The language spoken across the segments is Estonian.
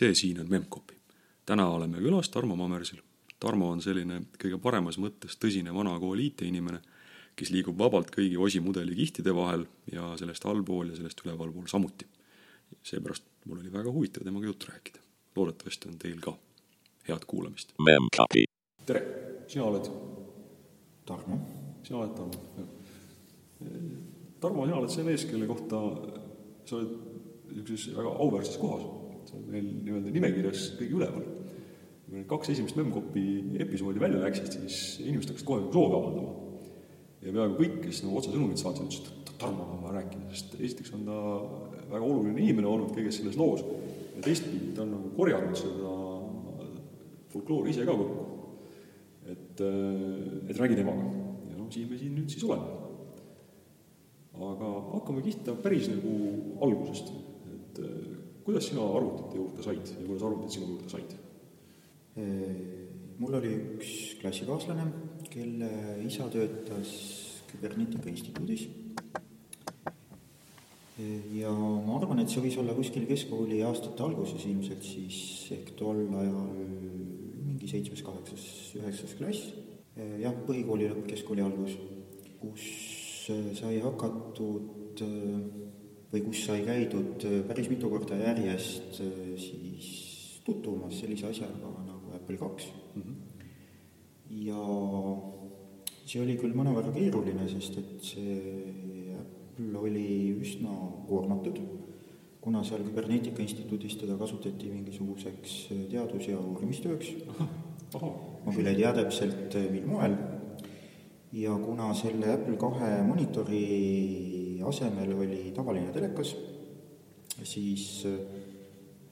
see siin on Memcpy. täna oleme külas Tarmo Mammersil. Tarmo on selline kõige paremas mõttes tõsine vana kooli IT-inimene, kes liigub vabalt kõigi osimudeli kihtide vahel ja sellest allpool ja sellest ülevalpool samuti. seepärast mul oli väga huvitav temaga juttu rääkida. loodetavasti on teil ka. head kuulamist. Tere, sina oled, Tarmo, sina oled Tarmo? Tarmo, sina oled see mees, kelle kohta sa oled niisuguses väga auväärses kohas. Sa oled meil nii-öelda nimekirjas kõige üleval. kui need kaks esimest Memcpy episoodi välja läksid, siis inimesed hakkasid kohe soovi avaldama. ja peaaegu kõik, kes nagu otsesõnumit saatsid, ütlesid, et Tarmoga on vaja rääkida, sest esiteks on ta väga oluline inimene olnud kõiges selles loos ja teistpidi ta on nagu korjanud seda folkloori ise ka kokku. et, et räägi temaga ja noh, siin me siin nüüd siis oleme aga hakkame pihta päris nagu algusest, et kuidas sina arvutite juurde said ja kuidas arvutid sinu juurde said? mul oli üks klassikaaslane, kelle isa töötas Küberneetika Instituudis. ja ma arvan, et see võis olla kuskil keskkooli aastate alguses ilmselt siis ehk tol ajal mingi seitsmes, kaheksas, üheksas klass. jah, põhikooli lõpp, keskkooli algus, kus sai hakatud või kus sai käidud päris mitu korda järjest siis tutvumas sellise asjaga nagu Apple kaks mm. -hmm. ja see oli küll mõnevõrra keeruline, sest et see Apple oli üsna koormatud, kuna seal Küberneetika Instituudis teda kasutati mingisuguseks teadus- ja uurimistööks. ma küll ei tea täpselt, mil moel ja kuna selle Apple kahe monitori asemel oli tavaline telekas, siis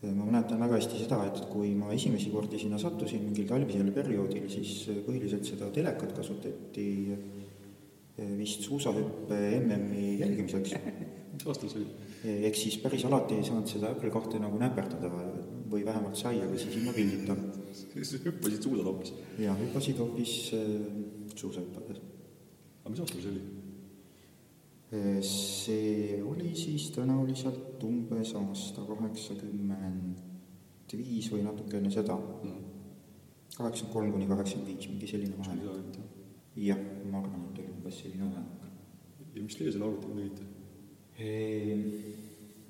ma mäletan väga hästi seda, et kui ma esimesi kordi sinna sattusin mingil talvisel perioodil, siis põhiliselt seda telekat kasutati vist suusahüppe MM-i jälgimiseks. see oli? ehk siis päris alati ei saanud seda Apple kahte nagu näperdada või vähemalt sai, aga siis ilma pildita. hüppasid suusad hoopis? jah, hüppasid hoopis suusahüppades aga mis see oli? See oli siis tõenäoliselt umbes aasta kaheksakümmend viis või natuke enne seda. kaheksakümmend kolm kuni kaheksakümmend viis, mingi selline vahemik. jah, ma arvan, et oli umbes selline vahemik. ja mis teie selle arvutiga tegite?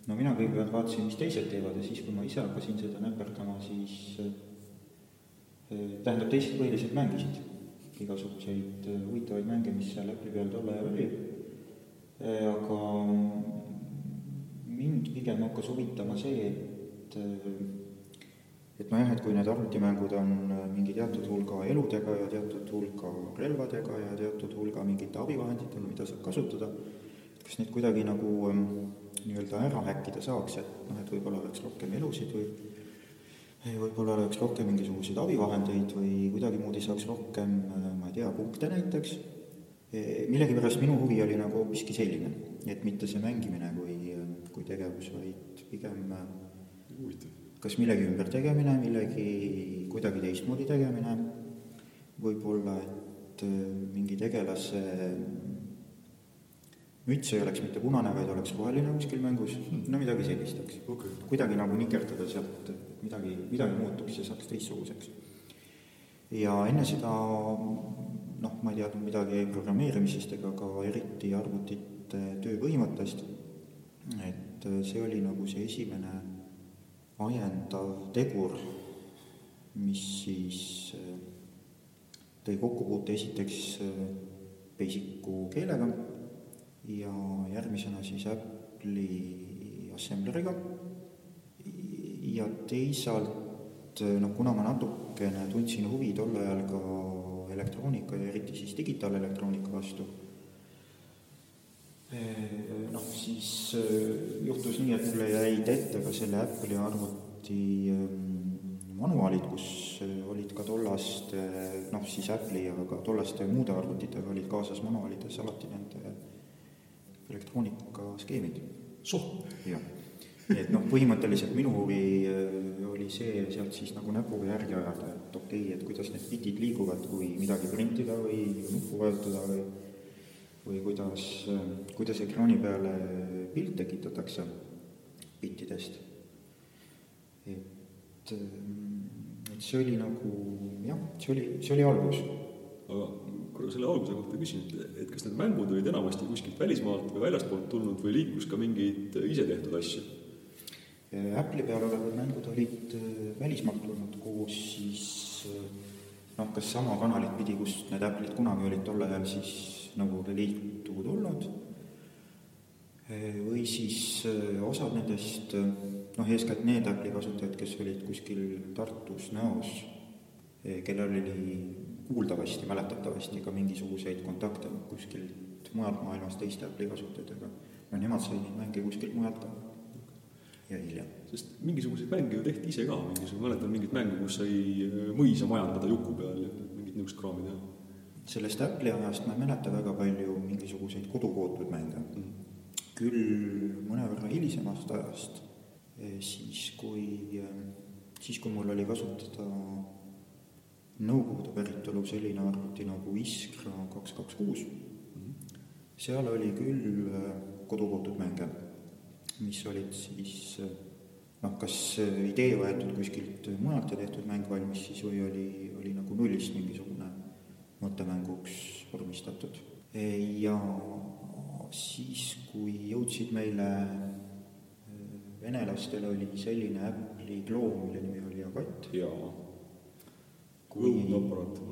no mina kõigepealt vaatasin, mis teised teevad ja siis, kui ma ise hakkasin seda näperdama, siis tähendab, teised põhiliselt mängisid igasuguseid huvitavaid mänge, mis seal Apple'i peal tol ajal oli, aga mind pigem hakkas huvitama see, et et nojah, et kui need arvutimängud on mingi teatud hulga eludega ja teatud hulga relvadega ja teatud hulga mingite abivahenditega, mida saab kasutada, et kas neid kuidagi nagu nii-öelda ära häkkida saaks, et noh, et võib-olla oleks rohkem elusid või võib-olla oleks rohkem mingisuguseid abivahendeid või kuidagimoodi saaks rohkem, ma ei tea, punkte näiteks, millegipärast minu huvi oli nagu hoopiski selline, et mitte see mängimine kui, kui tegevus, vaid pigem huvitav. kas millegi ümbertegemine, millegi kuidagi teistmoodi tegemine, võib-olla et mingi tegelase müts ei oleks mitte punane, vaid oleks roheline kuskil mängus, no midagi sellist, eks. Okay.. kuidagi nagu nikerdada sealt, midagi, midagi muutuks ja saaks teistsuguseks. ja enne seda noh, ma ei teadnud midagi programmeerimisest ega ka eriti arvutite tööpõhimõttest, et see oli nagu see esimene ajendav tegur, mis siis tõi kokkupuute esiteks Basicu keelega ja järgmisena siis Apple'i Assembleriga. Ja teisalt noh, kuna ma natukene tundsin huvi tol ajal ka elektroonika ja eriti siis digitaalelektroonika vastu, noh siis juhtus nii, et mulle jäid ette ka selle Apple'i arvuti manuaalid, kus olid ka tollaste noh, siis Apple'i ja ka tollaste muude arvutitega olid kaasas manuaalides alati nende elektroonikasskeemid. soh! jah, nii et noh, põhimõtteliselt minu huvi oli see sealt siis nagu näpuga järgi ajada, et okei okay,, et kuidas need bitid liiguvad, kui midagi printida või nuppu vajutada või või kuidas, kuidas ekraani peale pilt tekitatakse bittidest. et, et see oli nagu jah, see oli, see oli algus. aga korra selle alguse kohta küsin, et, et kas need mängud olid enamasti kuskilt välismaalt või väljastpoolt tulnud või liikus ka mingeid isetehtud asju? Apple'i peal mängud olid välismaalt tulnud koos siis noh, kas sama kanalit pidi, kust need Apple'id kunagi olid tol ajal siis Nõukogude Liitu tulnud, või siis osad nendest, noh, eeskätt need Apple'i kasutajad, kes olid kuskil Tartus, Nõos, kellel oli kuuldavasti, mäletatavasti ka mingisuguseid kontakte kuskilt mujalt maailmast teiste Apple'i kasutajatega, no nemad said neid mänge kuskilt mujalt ka ja hiljem. sest mingisuguseid mänge ju tehti ise ka, mingisugune, mäletan mingit mängu, kus sai mõisa majandada juku peal ja mingit niisugust kraami teha sellest Apple'i ajast ma ei mäleta väga palju mingisuguseid kodukootud mänge mm. -hmm. küll mõnevõrra hilisemast ajast, eh, siis kui, eh, siis kui mul oli kasutada Nõukogude päritolu selline arvuti nagu Iskra kaks kaks kuus, seal oli küll eh, kodukootud mänge, mis olid siis noh, kas idee võetud kuskilt mujalt ja tehtud mäng valmis siis või oli, oli nagu nullist mingisugune mõttemänguks vormistatud. ja siis, kui jõudsid meile venelastel oli selline Apple'i kloon, mille nimi oli Agott. jaa. kui,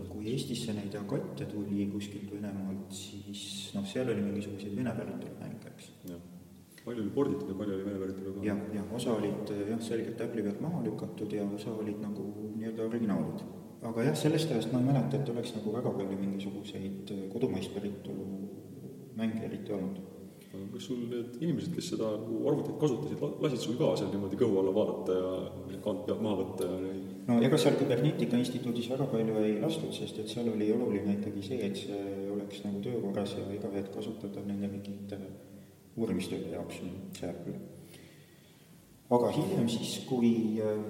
kui Eestisse neid Agotte tuli kuskilt Venemaalt, siis noh, seal oli mingisuguseid vene päritolu mänge, eks. Palju oli porditud ja palju oli vene päritolu ka? jah, jah, osa olid jah, selgelt Apple'i pealt maha lükatud ja osa olid nagu nii-öelda originaalid aga jah, sellest ajast ma ei mäleta, et oleks nagu väga palju mingisuguseid äh, kodumaist päritolu mänge eriti olnud. kas sul need inimesed, kes seda nagu arvutit kasutasid, lasid sul ka seal niimoodi kõhu alla vaadata ja kaant pealt maha võtta ja no ega seal Küberneetika Instituudis väga palju ei lastud, sest et seal oli oluline ikkagi see, et see oleks nagu töökorras ja iga hetk kasutatav nende mingite uurimistööde jaoks, see Apple. aga hiljem siis, kui äh,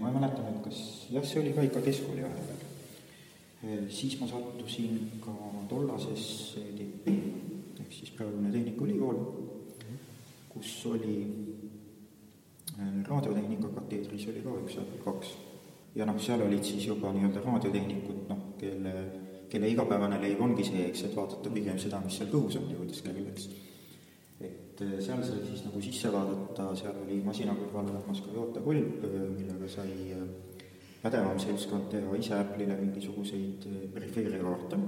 ma ei mäleta nüüd, kas jah, see oli ka ikka keskkooli ajal veel. siis ma sattusin ka tollasesse tippi, ehk siis praegune Tehnikaülikool, kus oli raadiotehnika kateedris oli ka üks Apple kaks. ja noh, seal olid siis juba nii-öelda raadiotehnikud, noh, kelle, kelle igapäevane leib ongi see, eks, et vaadata pigem seda, mis seal kõhus on ja kuidas käib, eks et äh, seal sai siis nagu sisse vaadata, seal oli masina kõrval olemas ka jootekolb, äh, millega sai äh, pädevam seltskond teha ise Apple'ile mingisuguseid perifeeriakaarte.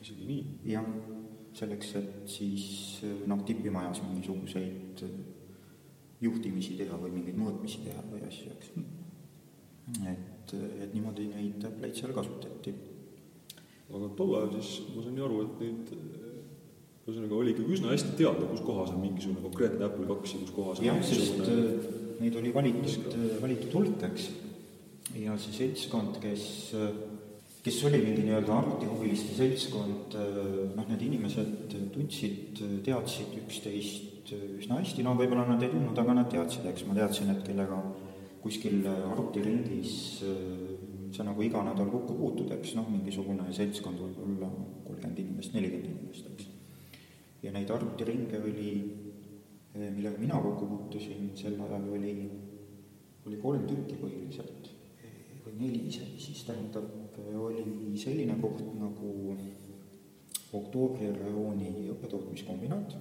isegi nii? jah, selleks, et siis noh, tipimajas mingisuguseid juhtimisi teha või mingeid mõõtmisi teha või asju, eks. et, et niimoodi neid Apple'id seal kasutati. Aga tol ajal siis, ma nii aru, et neid ühesõnaga oli ikkagi üsna hästi teada, kus kohas on mingisugune konkreetne Apple kaks ja kus kohas on jah, sest äh, neid oli valitud, äh, valitud hulk, eks, ja see seltskond, kes, äh, kes oli mingi nii-öelda arvutihuviliste seltskond, noh, need inimesed tundsid, teadsid üksteist üsna hästi, no võib-olla nad ei tundnud, aga nad teadsid, eks, ma teadsin, et kellega kuskil arvutiringis sa nagu iga nädal kokku puutud, eks, noh, mingisugune seltskond võib olla kolmkümmend inimest, nelikümmend inimest, eks. Ja neid arvutiringe oli, eh, millega mina kokku puutusin, sel ajal oli, oli kolm tükki põhiliselt eh, või neli isegi, siis tähendab, oli selline koht nagu Oktoobri rajooni õppetootmiskombinaat,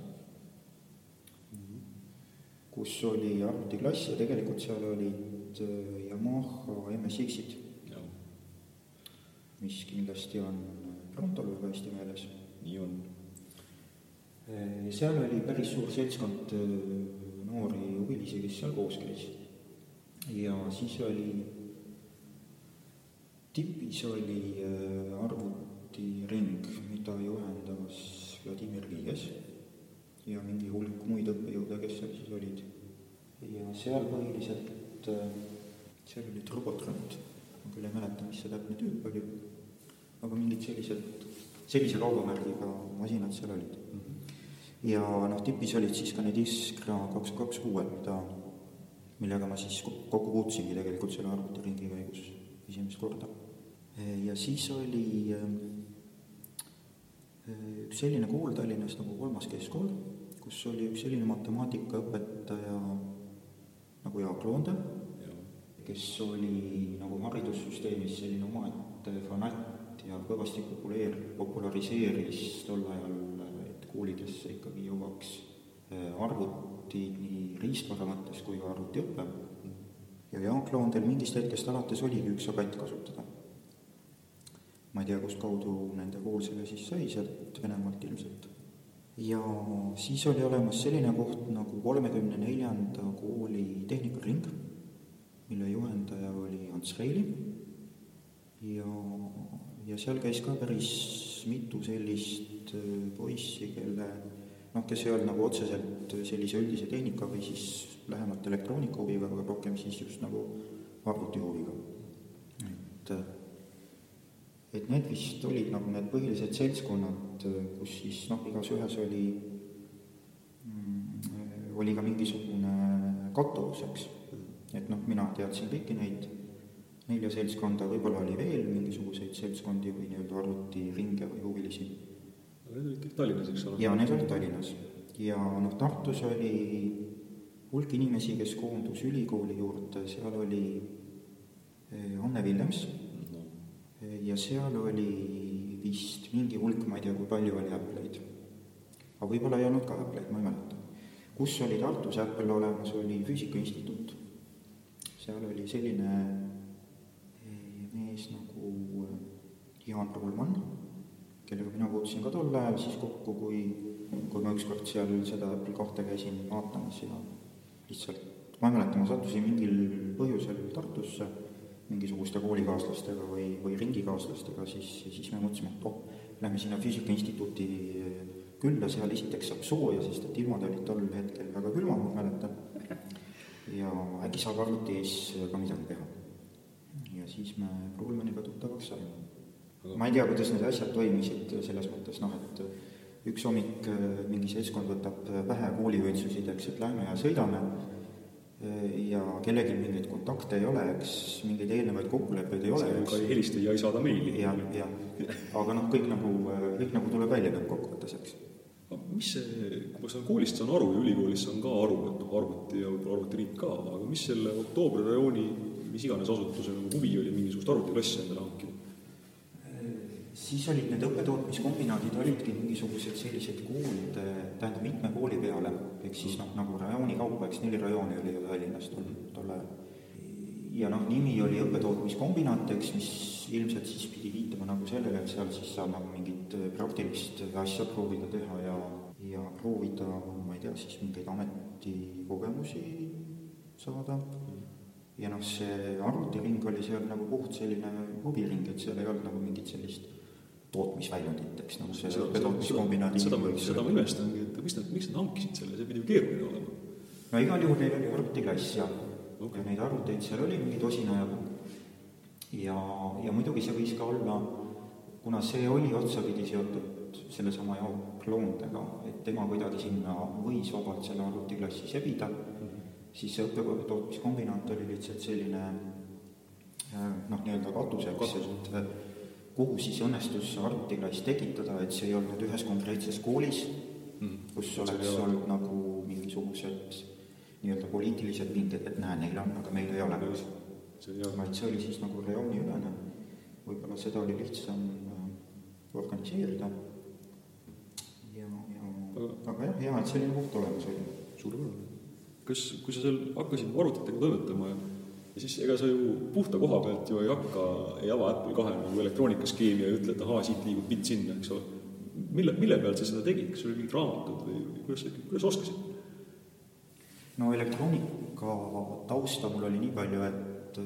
kus oli arvutiklass ja tegelikult seal olid eh, Yamaha MSX-id, mis kindlasti on Prontol väga hästi meeles. nii on Äh, seal oli päris suur seltskond äh, noori huvilisi, kes seal koos käis. ja siis oli, tipis oli äh, arvutiring, mida juhendas Vladimir Liies ja mingi hulk muid õppejõude, kes seal siis olid. ja seal põhiliselt, seal olid Robotrond, ma küll ei mäleta, mis see täpne tüüp oli, aga mingid sellised, sellise kaubamärgiga masinad seal olid. Ja noh, tipis olid siis ka need Iskra kaks kaks kuued, mida, millega ma siis kokku puutusingi tegelikult selle arvutiringi käigus esimest korda. ja siis oli äh, üks selline kool Tallinnas nagu kolmas keskkool, kus oli üks selline matemaatikaõpetaja, nagu Jaak Loonde, kes oli nagu haridussüsteemis selline omaette fanatt ja kõvasti populeer-, populariseeris tol ajal, et koolidesse ikkagi jõuaks äh, arvuti nii riistvara mõttes kui ka arvutiõpe. ja Jaak Loondel mingist hetkest alates oligi üks agatt kasutada. ma ei tea, kustkaudu nende kool selle siis sai, sealt Venemaalt ilmselt. ja siis oli olemas selline koht nagu kolmekümne neljanda kooli tehnikaring mille juhendaja oli Ants Reili ja, ja seal käis ka päris mitu sellist äh, poissi, kelle noh, kes ei olnud nagu otseselt sellise üldise tehnika või siis lähemalt elektroonika huviga, aga rohkem siis just nagu arvuti huviga. et, et need vist olid nagu need põhilised seltskonnad, kus siis noh, igas ühes oli mm, oli ka mingisugune kattuvus, eks et noh, mina teadsin kõiki neid nelja seltskonda, võib-olla oli veel mingisuguseid seltskondi või nii-öelda arvutiringe või huvilisi. aga need olid kõik Tallinnas, eks ole? ja need olid Tallinnas. ja noh, Tartus oli hulk inimesi, kes koondus ülikooli juurde, seal oli eh, Anne Villems no. ja seal oli vist mingi hulk, ma ei tea, kui palju oli Apple'id. aga võib-olla ei olnud ka Apple'id, ma ei mäleta. kus oli Tartus Apple olemas, oli Füüsika Instituut seal oli selline eh, mees nagu eh, Jaan Ruulmann, kellega mina puutusin ka tol ajal siis kokku, kui, kui ma ükskord seal seda Apple kahte käisin vaatamas ja lihtsalt, ma ei mäleta, ma sattusin mingil põhjusel Tartusse mingisuguste koolikaaslastega või, või ringikaaslastega, siis, siis me mõtlesime, et oh, lähme sinna Füüsika Instituuti külla, seal esiteks saab sooja, sest et ilmad olid tol hetkel väga külmad, ma mäletan ja äkki saab arvuti ees ka midagi teha. ja siis me Ruulmaniga tuttavaks saime. ma ei tea, kuidas need asjad toimisid selles mõttes, noh, et üks hommik mingi seltskond võtab pähe kooliõitsusid, eks, et lähme ja sõidame ja kellelgi mingeid kontakte ei ole, eks mingeid eelnevaid kokkuleppeid ei ole. ka ei helista ja ei saada meili. jah, jah, aga noh, kõik nagu, kõik nagu tuleb välja lõppkokkuvõttes, eks mis see, kui ma saan koolist saan aru ja ülikoolis saan ka aru, et noh, arvuti ja võib-olla arvutiriik ka, aga mis selle Oktoobri rajooni mis iganes asutuse nagu huvi oli mingisugust arvutiklassi endale hankida? siis olid need õppetootmiskombinaadid olidki mingisugused sellised koolide, tähendab mitme kooli peale, ehk siis noh, nagu rajooni kaupa, eks neli rajooni oli ju Tallinnas tol, tol ajal. Ja noh, nimi oli õppetootmiskombinaat, eks, mis ilmselt siis pidi viitama nagu sellele, et seal siis saab nagu mingit praktilist asja proovida teha ja, ja proovida, ma ei tea, siis mingeid ametikogemusi saada. ja noh, see arvutiring oli seal nagu puht selline huviring, et seal ei olnud nagu mingit sellist tootmisväljundit, eks, nagu see õppetootmiskombinaadi seda ma, seda ma imestangi, et miks nad, miks nad hankisid selle, see pidi ju keeruline olema. no igal juhul neil oli arvutiklass ja okay., ja neid arvuteid seal oli mingi tosina jagu. ja, ja muidugi see võis ka olla, kuna see oli otsapidi seotud sellesama Jaak Loondega, et tema kuidagi sinna võis vabalt selle arvutiklassi sebida mm, -hmm. siis see õppetootmiskombinaat oli lihtsalt selline noh, nii-öelda katuseks, et kuhu siis õnnestus see arvutiklass tekitada, et see ei olnud ühes konkreetses koolis mm, -hmm. kus oleks olnud nagu mingisugused nii-öelda poliitilised pinged, et näe, neil on, aga meil ei ole. vaid see oli siis nagu rajooniülene, võib-olla seda oli lihtsam organiseerida. ja, ja aga, jah, hea, et selline koht olemas oli. suurepärane. kas, kui sa seal hakkasid arvutitega toimetama ja ja siis ega sa ju puhta koha pealt ju ei hakka, ei ava Apple kahe nagu elektroonikaskeemi ja ei ütle, et ahaa, siit liigub bitt sinna, eks ole. mille, mille pealt sa seda tegid, kas sul olid mingid raamatud või, või kuidas sa, kuidas oskasid? No elektroonika tausta mul oli nii palju, et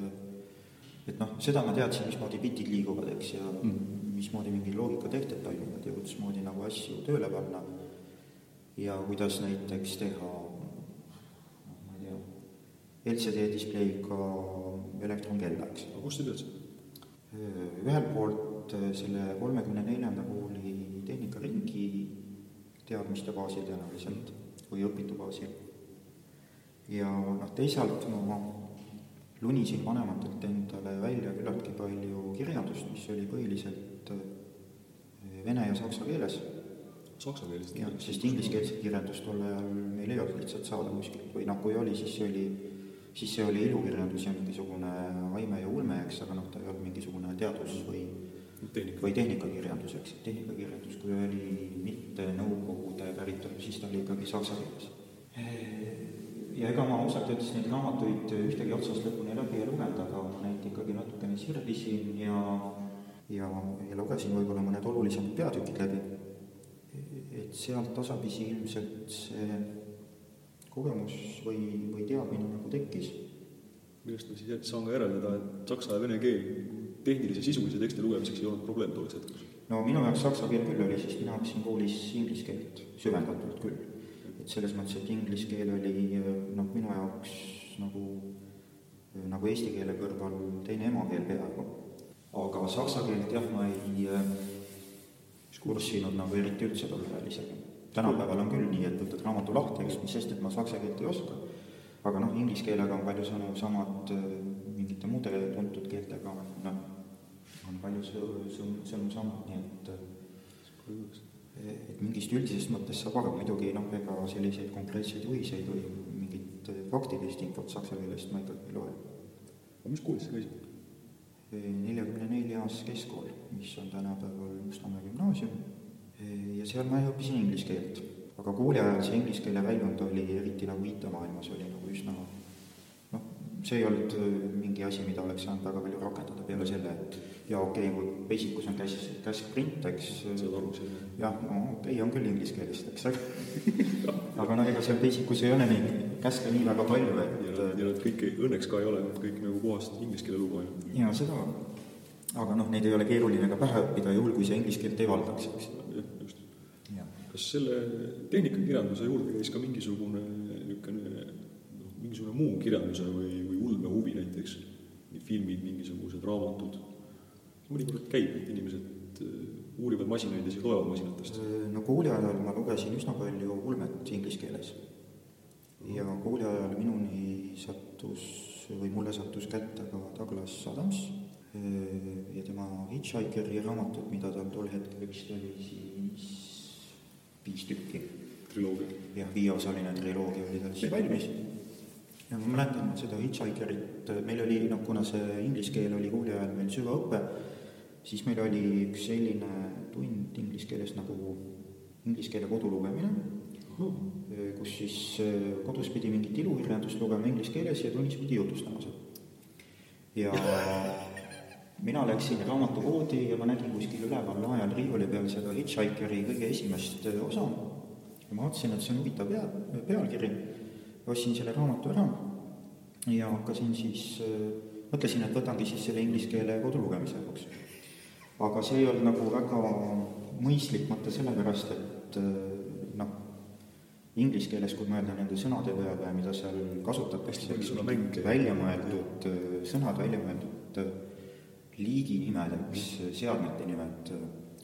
et noh, seda ma teadsin, mismoodi bitid liiguvad, eks, ja mm. mismoodi mingi loogikatehted toimuvad ja kuidasmoodi nagu asju tööle panna. ja kuidas näiteks teha LCD displeiga elektronkella, eks. aga kust sa teadsid? ühelt poolt selle kolmekümne neljanda kooli tehnikaringi teadmiste baasil tõenäoliselt või õpitu baasil. Ja noh, teisalt ma lunisin vanematelt endale välja küllaltki palju kirjandust, mis oli põhiliselt vene ja saksa keeles. Saksa keeles? jah, sest ingliskeelset kirjandust tol ajal meil ei olnud lihtsalt saada kuskilt või noh, kui oli, siis see oli siis see oli ilukirjandus ja mingisugune aime ja ulme, eks, aga noh, ta ei olnud mingisugune teadus või tehnika. või tehnikakirjandus, eks, tehnikakirjandus, kui oli mitte Nõukogude päritolu, siis ta oli ikkagi saksa keeles. Ja ega ma ausalt öeldes neid raamatuid ühtegi otsast lõpuni läbi ei lugenud, aga ma neid ikkagi natukene sirvisin ja ja, ja lugesin võib-olla mõned olulisemad peatükid läbi. et sealt tasapisi ilmselt see kogemus või, või teadmine nagu tekkis. millest ma siis saan ka järeldada, et saksa ja vene keel tehnilise sisulise teksti lugemiseks ei olnud probleem tolleks hetkeks? no minu jaoks saksa keel küll oli, sest mina õppisin koolis inglise keelt süvendatult küll. Et selles mõttes, et inglise keel oli noh, minu jaoks nagu, nagu eesti keele kõrval teine emakeel peaaegu. aga saksa keelt jah, ma ei kursinud nagu eriti üldse tol ajal isegi. Tänapäeval on küll nii, et võtad raamatu lahti, eks, mis sest, et ma saksa keelt ei oska, aga noh, inglise keelega on palju sõnu samad äh, mingite muude tuntud keeltega, noh, on palju sõnu, samad, nii et äh, et mingist üldisest mõttest saab aru, muidugi noh, ega selliseid konkreetseid juhiseid või mingit faktilist infot saksa keelest ma ikkagi ei loe. aga mis koolis sa käisid? neljakümne neljas keskkool, mis on tänapäeval Mustamäe gümnaasium ja seal ma õppisin inglise keelt. aga kooli ajal see inglise keele väljund oli eriti nagu IT-maailmas oli nagu üsna see ei olnud äh, mingi asi, mida oleks saanud väga palju rakendada peale selle, et jaa, okei okay,, kui Basicus on käs, käsk print, eks. saad aru selle? jah, no okei okay,, on küll inglise keelest, eks, aga aga noh, ega seal Basicus ei ole neid käske nii väga palju, et ja, ja nad kõik õnneks ka ei ole, kõik nagu puhast inglise keele lugu ainult. jaa, seda aga noh, neid ei ole keeruline ka pähe õppida, juhul kui sa inglise keelt ei valdaks, eks. just. kas selle tehnikakirjanduse juurde käis ka mingisugune niisugune noh, mingisugune muu kirjanduse või, või ulmehuvi näiteks, filmid, mingisugused raamatud, mõnikord käib, et inimesed äh, uurivad masinaid ja siis loevad masinatest? no kooli ajal ma lugesin üsna palju ulmet inglise keeles. ja kooli ajal minuni sattus või mulle sattus kätte ka Douglas Adams ja tema Hitchhikeri raamatud, mida tal tol hetkel vist oli siis viis tükki. triloogia? jah, viieosaline triloogia oli tal siis valmis. Ja ma mäletan seda Hitchhikerit, meil oli, noh, kuna see inglise keel oli kooli ajal meil süvaõpe, siis meil oli üks selline tund inglise keeles nagu inglise keele kodulugemine hmm., kus siis kodus pidi mingit ilukirjandust lugema inglise keeles ja tunnis pidi jutustama seal. ja mina läksin raamatupoodi ja ma nägin kuskil üleval lae all riiuli peal seda Hitchhikeri kõige esimest äh, osa ja ma vaatasin, et see on huvitav pea, pealkiri, ostsin selle raamatu ära ja hakkasin siis, äh, mõtlesin, et võtangi siis selle inglise keele kodulugemise jaoks. aga see ei olnud nagu väga mõistlik mõte sellepärast, et äh, noh, inglise keeles, kui mõelda nende sõnade peale, mida seal kasutatakse, välja mõeldud sõnad, välja mõeldud liiginimed, eks, seadmete nimed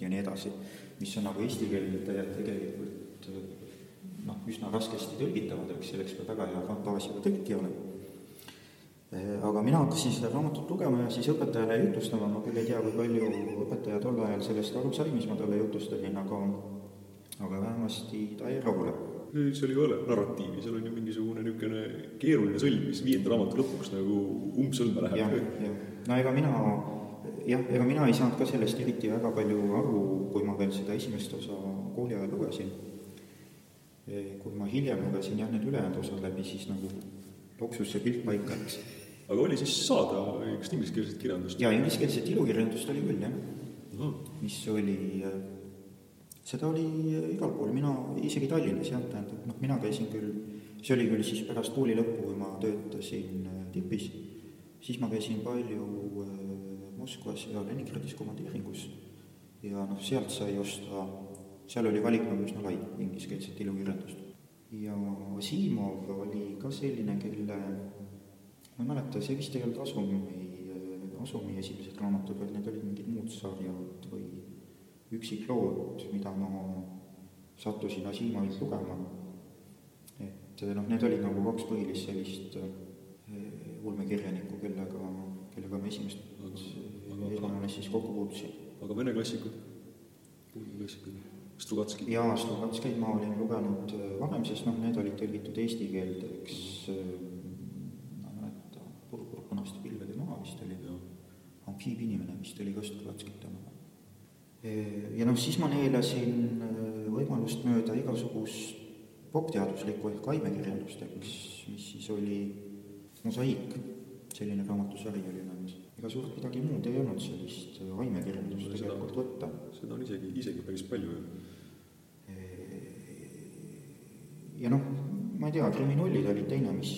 ja nii edasi, mis on nagu eesti keelde tegelikult noh, üsna raskesti tõlgitavad, eks selleks peab väga hea fantaasia või tõlkija olema. aga mina hakkasin seda raamatut lugema ja siis õpetajale jutustama, ma küll ei tea, kui palju õpetaja tol ajal sellest aru sai, mis ma talle jutustasin, aga aga vähemasti ta jäi rahule seal ei ole narratiivi, seal on ju mingisugune niisugune keeruline sõlm, mis viienda raamatu lõpuks nagu umbsõlme läheb. no ega mina jah, ega mina ei saanud ka sellest eriti väga palju aru, kui ma veel seda esimest osa kooli ajal lugesin. Kui ma hiljem lugesin jah, need ülejäänud osad läbi, siis nagu loksus see pilt paika, eks. aga oli siis saada kas ingliskeelset kirjandust? jaa, ingliskeelset ilukirjandust oli küll, jah no.. mis oli, seda oli igal pool, mina isegi Tallinnas jah, tähendab, noh, mina käisin küll, see oli küll siis pärast kooli lõppu, kui ma töötasin tipis, siis ma käisin palju Moskvas ja Leningradis komandeeringus ja noh, sealt sai osta, seal oli valik nagu üsna lai, ingliskeelset ilukirjandust. ja Asimov oli ka selline, kelle, ma ei mäleta, see vist ei olnud Asumi, Asumi esimesed raamatud, vaid need olid mingid muud sarjad või üksiklood, mida ma sattusin Asimovilt lugema. et noh, need olid nagu kaks põhilist sellist eh, ulmekirjanikku, kellega, kellega me esimest esmane siis kokku puutusin. aga vene klassikud? klassikud? Strugatski? jaa, Strugatski ma olin lugenud äh, varem, sest noh, need olid tõlgitud eesti keelde, eks äh, ma ei mäleta, Purpur punaste pilvede maa vist oli, amfiibinimene vist oli ka Strugatskit oma. Äh, ja noh, siis ma neelasin võimalust mööda igasugust popteaduslikku ehk aimekirjandust, eks, mis siis oli Mosaiik, selline raamatusari oli olnud ega suurt midagi muud ei olnud sellist aimekirjandust tegelikult võtta. seda on isegi, isegi päris palju ju ja noh, ma ei tea, kriminullid olid teine, mis,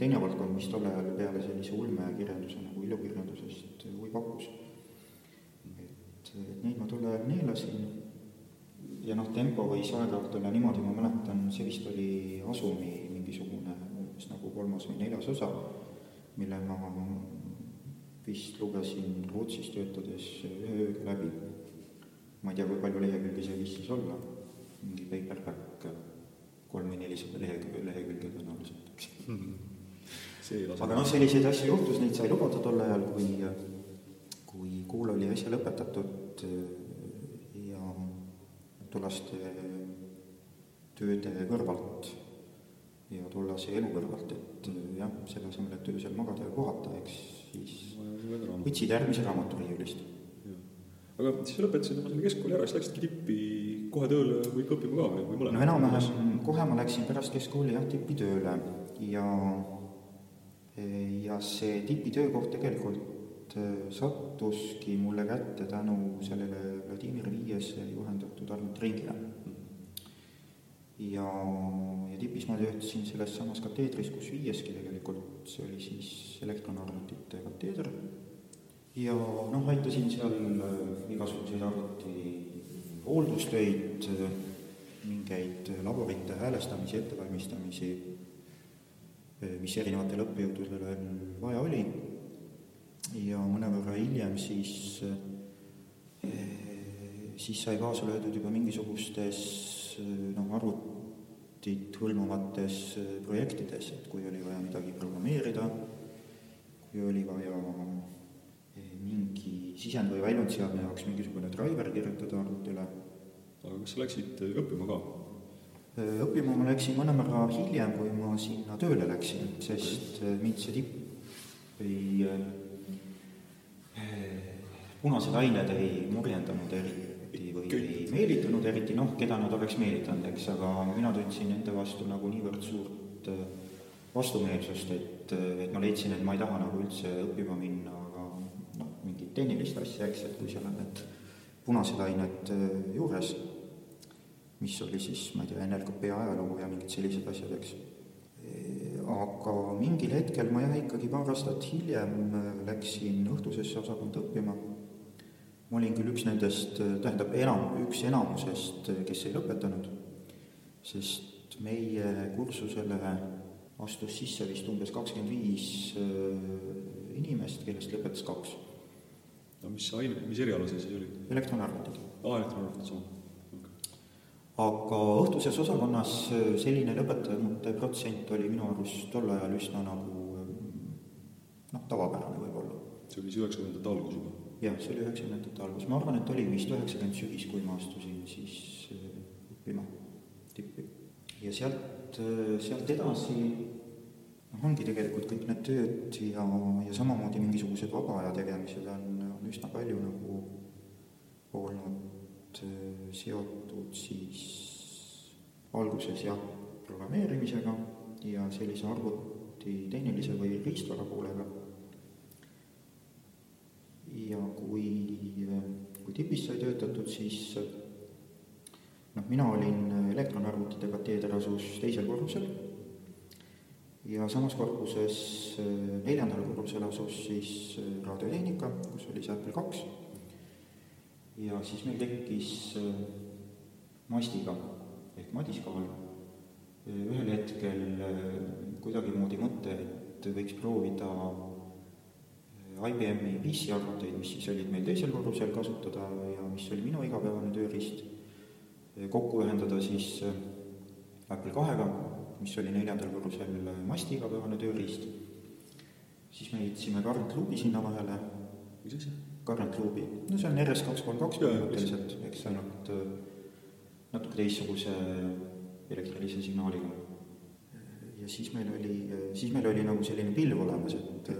teine valdkond, mis tol ajal peale sellise ulmekirjanduse nagu ilukirjandusest huvi pakkus. et, et neid ma tol ajal neelasin ja noh, tempo võis aeg-ajalt olla niimoodi, ma mäletan, see vist oli Asumi mingisugune umbes nagu kolmas või neljas osa, mille ma vist lugesin Rootsis töötades ühe ööga läbi. ma ei tea, kui palju lehekülgi see võis siis olla, mingi paperback, kolm või nelisada lehekülge, lehekülge tõenäoliselt, eks. Aga noh, selliseid asju juhtus, neid sai lubada tol ajal, kui, kui kool oli äsja lõpetatud tollaste tööde kõrvalt ja tollase elu kõrvalt, et jah, selle asemel, et öösel magada ja puhata, eks siis võtsid järgmise raamatu riiulist. aga siis lõpetasid oma selle keskkooli ära, siis läksidki tippi kohe tööle või õppima ka või, või mõlemad? no enam-vähem, kohe ma läksin pärast keskkooli jah, tippi tööle ja ja see tipi töökoht tegelikult sattuski mulle kätte tänu sellele Vladimir Viiese juhendatud arvutiringile. ja, ja tipis ma töötasin selles samas kateedris, kus Viieski tegelikult, see oli siis elektronarvutite kateeder, ja noh, aitasin seal igasuguseid arvuti hooldustöid, mingeid laborite häälestamisi, ettevalmistamisi, mis erinevatel õppejõududel vaja oli. Ja mõnevõrra hiljem siis, siis sai kaasa löödud juba mingisugustes noh, arvutit hõlmavates projektides, et kui oli vaja midagi programmeerida, kui oli vaja mingi sisend- või väljundseadme jaoks mingisugune driver kirjutada arvutile. aga kas sa läksid õppima ka? õppima ma läksin mõnevõrra hiljem, kui ma sinna tööle läksin, sest mind see tipp ei punased ained ei murjendanud eriti või ei meelitanud eriti, noh, keda nad oleks meelitanud, eks, aga mina tundsin nende vastu nagu niivõrd suurt äh, vastumeelsust, et, et ma leidsin, et ma ei taha nagu üldse õppima minna, tehnilist asja, eks, et kui seal on need punased ained äh, juures, mis oli siis, ma ei tea, NLKP ajalugu ja mingid sellised asjad, eks aga mingil hetkel ma jah, ikkagi paar aastat hiljem äh, läksin õhtusesse osakonda õppima ma olin küll üks nendest, tähendab, enam, üks enamusest, kes ei lõpetanud, sest meie kursusele astus sisse vist umbes kakskümmend viis äh, inimest, kellest lõpetas kaks. No mis aine, mis eriala see siis oli? elektronarvutid. aa, elektronarvutid, sama aga õhtuses osakonnas äh, selline lõpetanute protsent oli minu arust tol ajal üsna nagu äh, noh, tavapärane võib-olla. see oli siis üheksakümnendate algus juba? jah, see oli üheksakümnendate algus, ma arvan, et oli vist üheksakümmend sügis, kui ma astusin siis äh, õppima tippi. ja sealt, sealt edasi noh, ongi tegelikult kõik need tööd ja, ja samamoodi mingisugused vaba aja tegemised on, on üsna palju nagu olnud äh, seotud siis alguses jah, programmeerimisega ja sellise arvuti tehnilise või riistvara poolega. Ja kui, kui tipis sai töötatud, siis noh, mina olin elektronarvutite kateeder asus teisel korrusel ja samas korpuses neljandal korrusel asus siis raadiotehnika, kus oli see Apple kaks. ja siis meil tekkis mastiga ehk madiskaal ühel hetkel kuidagimoodi mõte, et võiks proovida IBM-i PC-arvuteid, mis siis olid meil teisel korrusel kasutada ja mis oli minu igapäevane tööriist, kokku ühendada siis äh, Apple kahega, mis oli neljandal korrusel masti igapäevane tööriist, siis me heitsime current loop'i sinna vahele. mis asi? Current loop'i, no see on RS kaks kolm kaks põhimõtteliselt, eks ainult äh, natuke teistsuguse elektrilise signaaliga. ja siis meil oli, siis meil oli nagu selline pilv olemas, et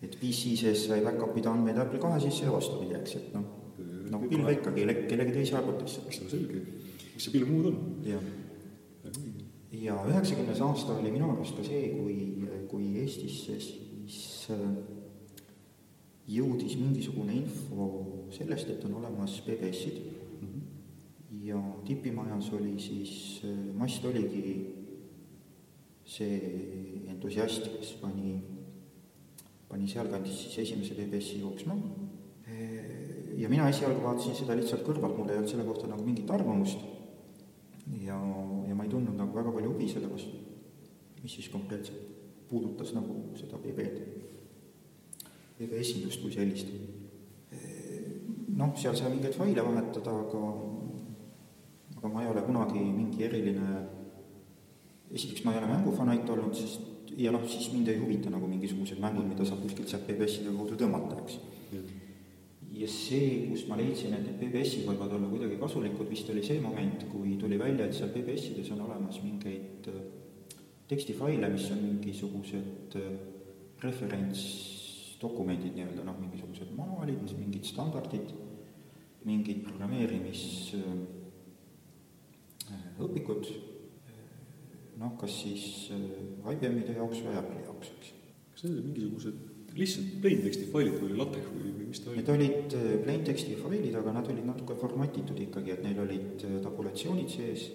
et PC sees sai back-up ida andmeid Apple kahe sisse ja vastupidi, eks, et noh, noh pilve ikkagi kellegi teise arvutisse. no selge, mis see pilv muud on? jah. Ja üheksakümnes aasta oli minu arust ka see, kui, kui Eestisse siis jõudis mingisugune info sellest, et on olemas PBS-id mm -hmm. ja tipimajas oli siis, Mast oligi see entusiast, kes pani pani sealkandis siis esimese BBS-i jooksma. ja mina esialgu vaatasin seda lihtsalt kõrvalt, mul ei olnud selle kohta nagu mingit arvamust. ja, ei tundnud nagu väga palju huvi selle vastu, mis siis konkreetselt puudutas nagu seda BB-d, BB-esindust kui sellist. noh, seal sai mingeid faile vahetada, aga, aga ma ei ole kunagi mingi eriline, esiteks ma ei ole mängufanatt olnud, sest ja noh, siis mind ei huvita nagu mingisugused mängud, mida saab kuskilt sealt PBS-ide kaudu tõmmata, eks. Ja see, kus ma leidsin, et need PBS-id võivad olla kuidagi kasulikud, vist oli see moment, kui tuli välja, et seal PBS-ides on olemas mingeid äh, tekstifaile, mis on mingisugused äh, referentsdokumendid nii-öelda, noh, mingisugused manuaalid, mingid standardid, mingid programmeerimisõpikud äh, noh, kas siis IBM-ide jaoks või Apple'i jaoks, eks. kas need olid mingisugused lihtsalt plain teksti failid või LaTeX või, või mis ta oli? Need olid äh, plain teksti failid, aga nad olid natuke formatitud ikkagi, et neil olid äh, tabulatsioonid sees,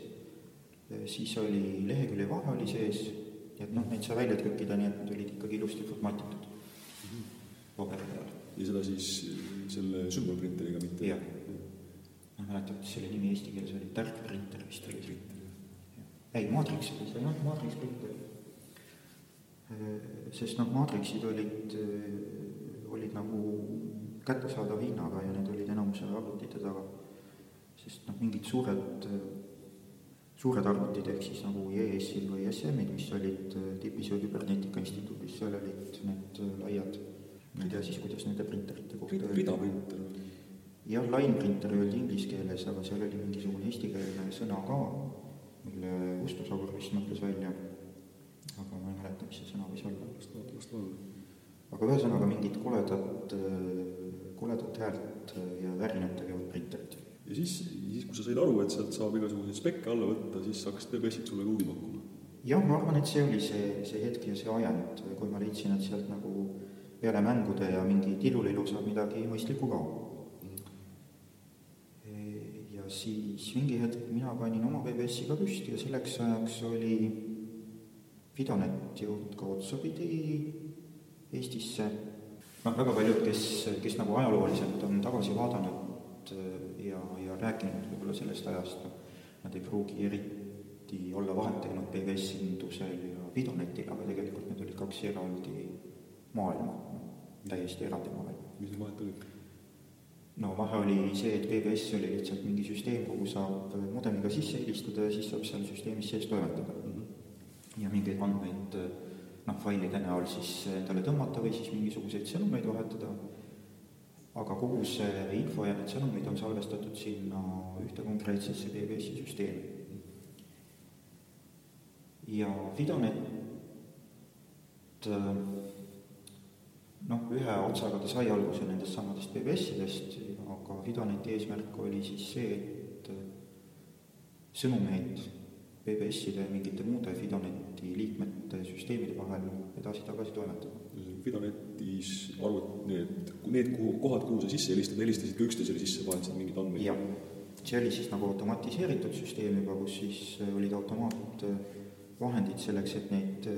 siis oli lehekülje vahe oli sees, et noh, neid sai välja trükkida, nii et nad olid ikkagi ilusti formatitud mm -hmm. paberi peal. ja seda siis selle sümbolprinteriga, mitte? jah. ma ei mäleta, mis selle nimi eesti keeles oli, tärkprinter vist oli ei, Matrix oli see jah, oli. Sest noh, Matrixid olid, olid nagu kättesaadava hinnaga ja need olid enamuse arvutite taga. sest noh, mingid suured, suured arvutid ehk siis nagu EAS-id või SM-id, mis olid tipis ju Küberneetika Instituudis, seal olid need laiad, ma ei tea siis, kuidas nende printerite kohta ridaprinter või? jah, line printer öeldi inglise keeles, aga seal oli mingisugune eestikeelne sõna ka mille Usto Saur vist mõtles välja, see sõna võis olla. las ta olla. aga ühesõnaga mingit koledat, koledat häält ja värinat tegevat printerit. ja siis, siis kui sa said aru, et sealt saab igasuguseid spekke alla võtta, siis hakkasid PBS-id sulle ka huvi pakkuma? jah, ma arvan, et see oli see, see hetk ja see ajend, kui ma leidsin, et sealt nagu peale mängude ja mingi tilulilu saab midagi mõistlikku ka ja siis mingi hetk mina panin oma BBS-i ka püsti ja selleks ajaks oli Fidonet jõudnud ka otsapidi Eestisse. noh, väga paljud, kes, kes nagu ajalooliselt on tagasi vaadanud äh, ja, ja rääkinud võib-olla sellest ajast, noh, nad ei pruugi eriti olla vahet teinud BBS-indusel ja Fidonetil, aga tegelikult need olid kaks eraldi maailma, täiesti eraldi maailma. mis vahet olid? no vahe oli see, et BBS oli lihtsalt mingi süsteem, kuhu saab modemiga sisse helistada ja siis saab seal süsteemis sees toimetada mingeid andmeid noh, failide näol siis endale tõmmata või siis mingisuguseid sõnumeid vahetada, aga kogu see info ja need sõnumid on salvestatud sinna ühte konkreetsesse BBS-i süsteemi. ja Fidonet noh, ühe otsaga ta sai alguse nendest samadest BBS-idest, aga Fidoneti eesmärk oli siis see, et sõnumeid BBS-ide ja mingite muude Fidoneti liikmete süsteemide vahel edasi-tagasi toimetada. Fidonetis arvut-, need, need kuhu, kohad, kuhu sa sisse helistad, helistasid ka üksteisele sisse, vahetasid mingeid andmeid? jah, see oli siis nagu automatiseeritud süsteem juba, kus siis olid automaatvahendid selleks, et neid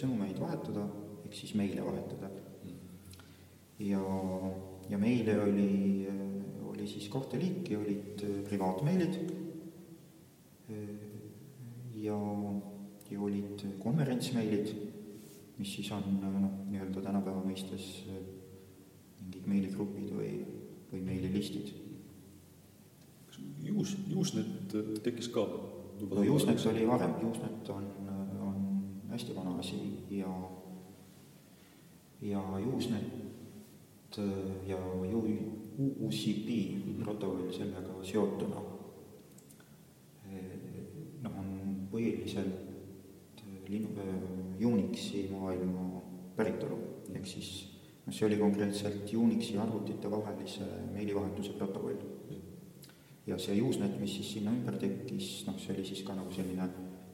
sõnumeid vahetada, ehk siis meile vahetada ja, ja meile oli, oli siis kahte liiki, olid privaatmeilid ja, ja olid konverentsmeilid, mis siis on noh, nii-öelda tänapäeva mõistes mingid meiligrupid või, või meililistid. kas Juus, Usenet tekkis ka? no Usenet oli varem, Usenet on, on hästi vana asi ja, ja Äh, ja UCP protokoll sellega seotuna äh, noh, on põhiliselt äh, linnu, Unixi maailma päritolu, ehk siis noh, see oli konkreetselt Unixi arvutite vahelise meilivahetuse protokoll. ja see Usenet, mis siis sinna ümber tekkis, noh, see oli siis ka nagu selline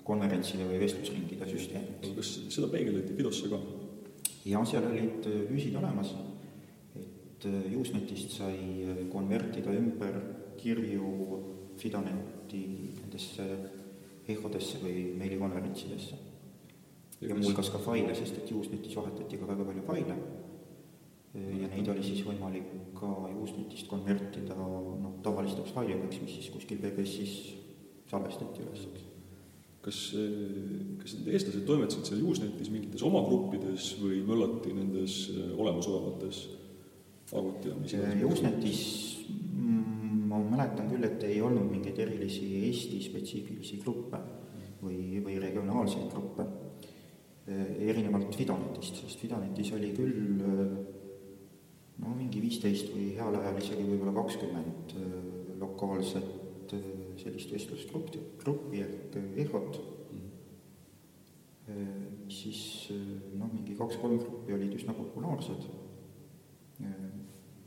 konverentside või vestlusringide süsteem. kas seda peegeldati Fidosse ka? ja seal olid füüsid olemas, et Usenetist sai konvertida ümber kirju Fidoneti nendesse EHO-desse või meilikonverentsidesse. ja muuhulgas ka faile, sest et Usenetis vahetati ka väga palju faile. Ja neid oli siis võimalik ka Usenetist konvertida noh, tavalisteks failideks, mis siis kuskil PBS-is salvestati üles, eks kas, kas need eestlased toimetasid seal Usenetis mingites oma gruppides või möllati nendes olemasolevates arvuti ja mis iganes? Usenetis ma mäletan küll, et ei olnud mingeid erilisi Eesti spetsiifilisi gruppe või, või regionaalseid gruppe, äh, erinevalt Fidonetist, sest Fidonetis oli küll äh, no mingi viisteist või heal ajal isegi võib-olla kakskümmend lokaalset sellist vestlusgruppi, gruppi ehk EHOT mm., siis noh, mingi kaks-kolm gruppi olid üsna populaarsed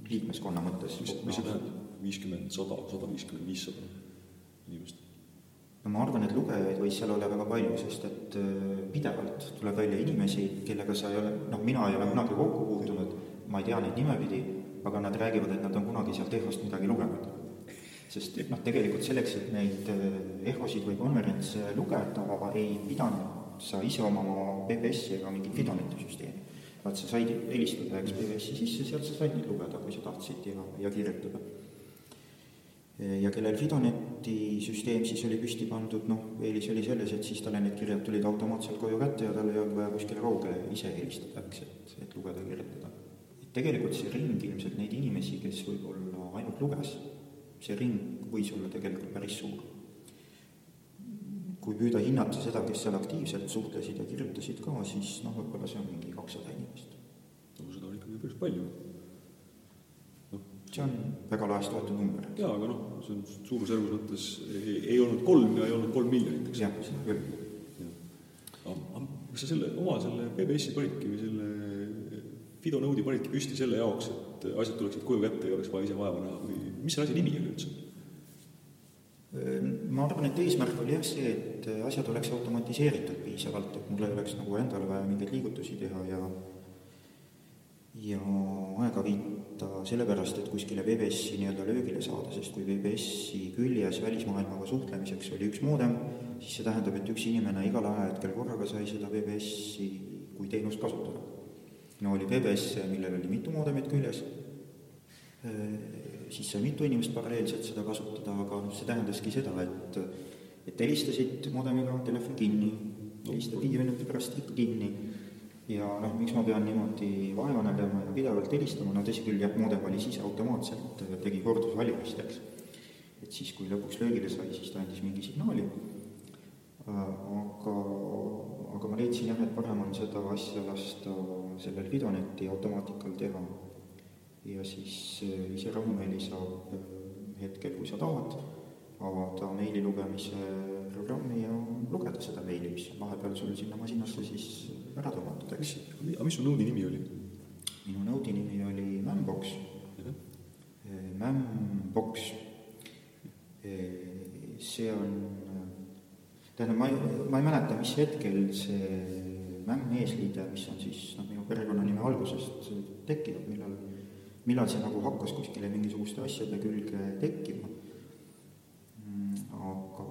liikmeskonna mõttes. mis, mis see tähendab, viiskümmend, sada, sada viiskümmend, viissada inimest? no ma arvan, et lugejaid võis seal olla väga palju, sest et pidevalt tuleb välja inimesi, kellega sa ei ole, noh, mina ei ole kunagi kokku puutunud, ma ei tea neid nimepidi, aga nad räägivad, et nad on kunagi sealt EHOst midagi lugenud sest et noh, tegelikult selleks, et neid EHO-sid või konverentse lugeda, ei pidanud sa ise omama PBS-i ega mingit Fidoneti süsteemi. vaid sa said helistada, eks, PBS-i sisse, sealt sa said neid lugeda, kui sa tahtsid ja, ja kirjutada. Ja kellel Fidoneti süsteem siis oli püsti pandud, noh, eelis oli selles, et siis talle need kirjad tulid automaatselt koju kätte ja tal ei olnud vaja kuskile kaugele ise helistada, eks, et, et lugeda kirjutada. et tegelikult see ring ilmselt neid inimesi, kes võib-olla ainult luges see ring võis olla tegelikult päris suur. kui püüda hinnata seda, kes seal aktiivselt suhtlesid ja kirjutasid ka, siis noh, võib-olla see on mingi kakssada inimest. no seda on ikkagi päris palju. See on väga laest võetud number. jaa, aga noh, see on suurusjärgus mõttes ei, ei olnud kolm ja ei olnud kolm miljonit, eks. jah, seda küll. kas sa selle, oma selle PBS-i panidki või selle Fido nõudi panidki püsti selle jaoks, et asjad tuleksid koju kätte, ei oleks vaja ise vaeva näha või mis selle asja nimi oli üldse? ma arvan, et eesmärk oli jah see, et asjad oleks automatiseeritud piisavalt, et mul ei oleks nagu endal vaja mingeid liigutusi teha ja ja aega viita sellepärast, et kuskile VBS-i nii-öelda löögile saada, sest kui VBS-i küljes välismaailmaga suhtlemiseks oli üks moodem, siis see tähendab, et üks inimene igal ajahetkel korraga sai seda VBS-i kui teenust kasutada. no oli VBS, millel oli mitu moodemit küljes siis sai mitu inimest paralleelselt seda kasutada, aga noh, see tähendaski seda, et et helistasid modemiga, telefon kinni, helistad viie minuti pärast ikka kinni ja noh, miks ma pean niimoodi vaeva nägema ja pidevalt helistama, no tõsi küll, jah, modem valis ise automaatselt, tegi kordusvalimist, eks. et siis, kui lõpuks löögile sai, siis ta andis mingi signaali, aga, aga ma leidsin jah, et parem on seda asja lasta sellel Fidoneti automaatikal teha. Ja siis äh, ise rahumeeli saab äh, hetkel, kui sa tahad, avada meili lugemise programmi ja lugeda seda meili, mis vahepeal sul sinna masinasse siis ära tõmmatud, eks. aga mis su nõudi nimi oli? minu nõudi nimi oli Mämbox. Äh, Mämbox. see on, tähendab, ma ei, ma ei mäleta, mis hetkel see Mämm eesliide, mis on siis noh, minu perekonnanime algusest tekkinud, millal millal see nagu hakkas kuskile mingisuguste asjade külge tekkima. Mm, aga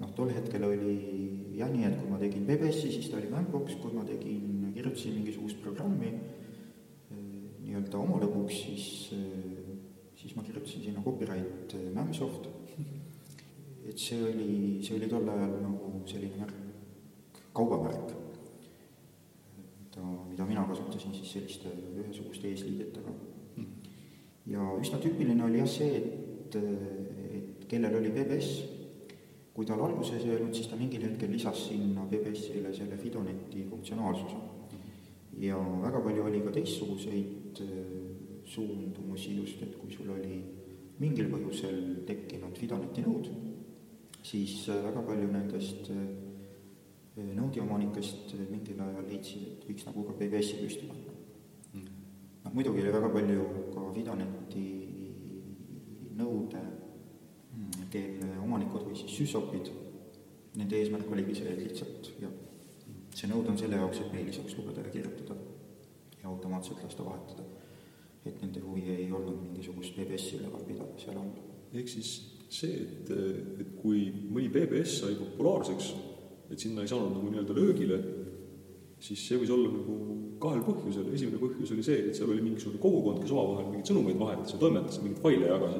noh, tol hetkel oli jah nii, et kui ma tegin BBS-i, siis ta oli Mämbox, kui ma tegin, kirjutasin mingisugust programmi eh, nii-öelda oma lõbuks, siis, eh, siis ma kirjutasin sinna copyright eh, Mämsoft. et see oli, see oli tol ajal nagu selline märk, kaubamärk, ta, mida mina kasutasin siis selliste ühesuguste eesliidetega. Ja üsna tüüpiline oli jah see, et, et kellel oli BBS, kui tal alguses ei öelnud, siis ta mingil hetkel lisas sinna BBS-ile selle Fidoneti funktsionaalsuse. ja väga palju oli ka teistsuguseid äh, suundumusi just, et kui sul oli mingil põhjusel tekkinud Fidoneti nõud, siis äh, väga palju nendest äh, nõudi omanikest mingil ajal leidsid, et võiks nagu ka BBS-i püsti panna noh, muidugi oli väga palju ka Fidaneti nõude, mm, kelle omanikud või siis süsopid, nende eesmärk oligi see, lihtsalt jah, see nõud on selle jaoks, et meili saaks lugeda ja kirjutada ja automaatselt lasta vahetada. et nende huvi ei olnud mingisugust BBS-i üleval pidada seal all. ehk siis see, et, et kui mõni BBS sai populaarseks, et sinna ei saanud nagu nii-öelda löögile, siis see võis olla nagu kahel põhjusel, esimene põhjus oli see, et seal oli mingisugune kogukond, kes omavahel mingeid sõnumeid vahetas ja toimetas mingeid faile jagas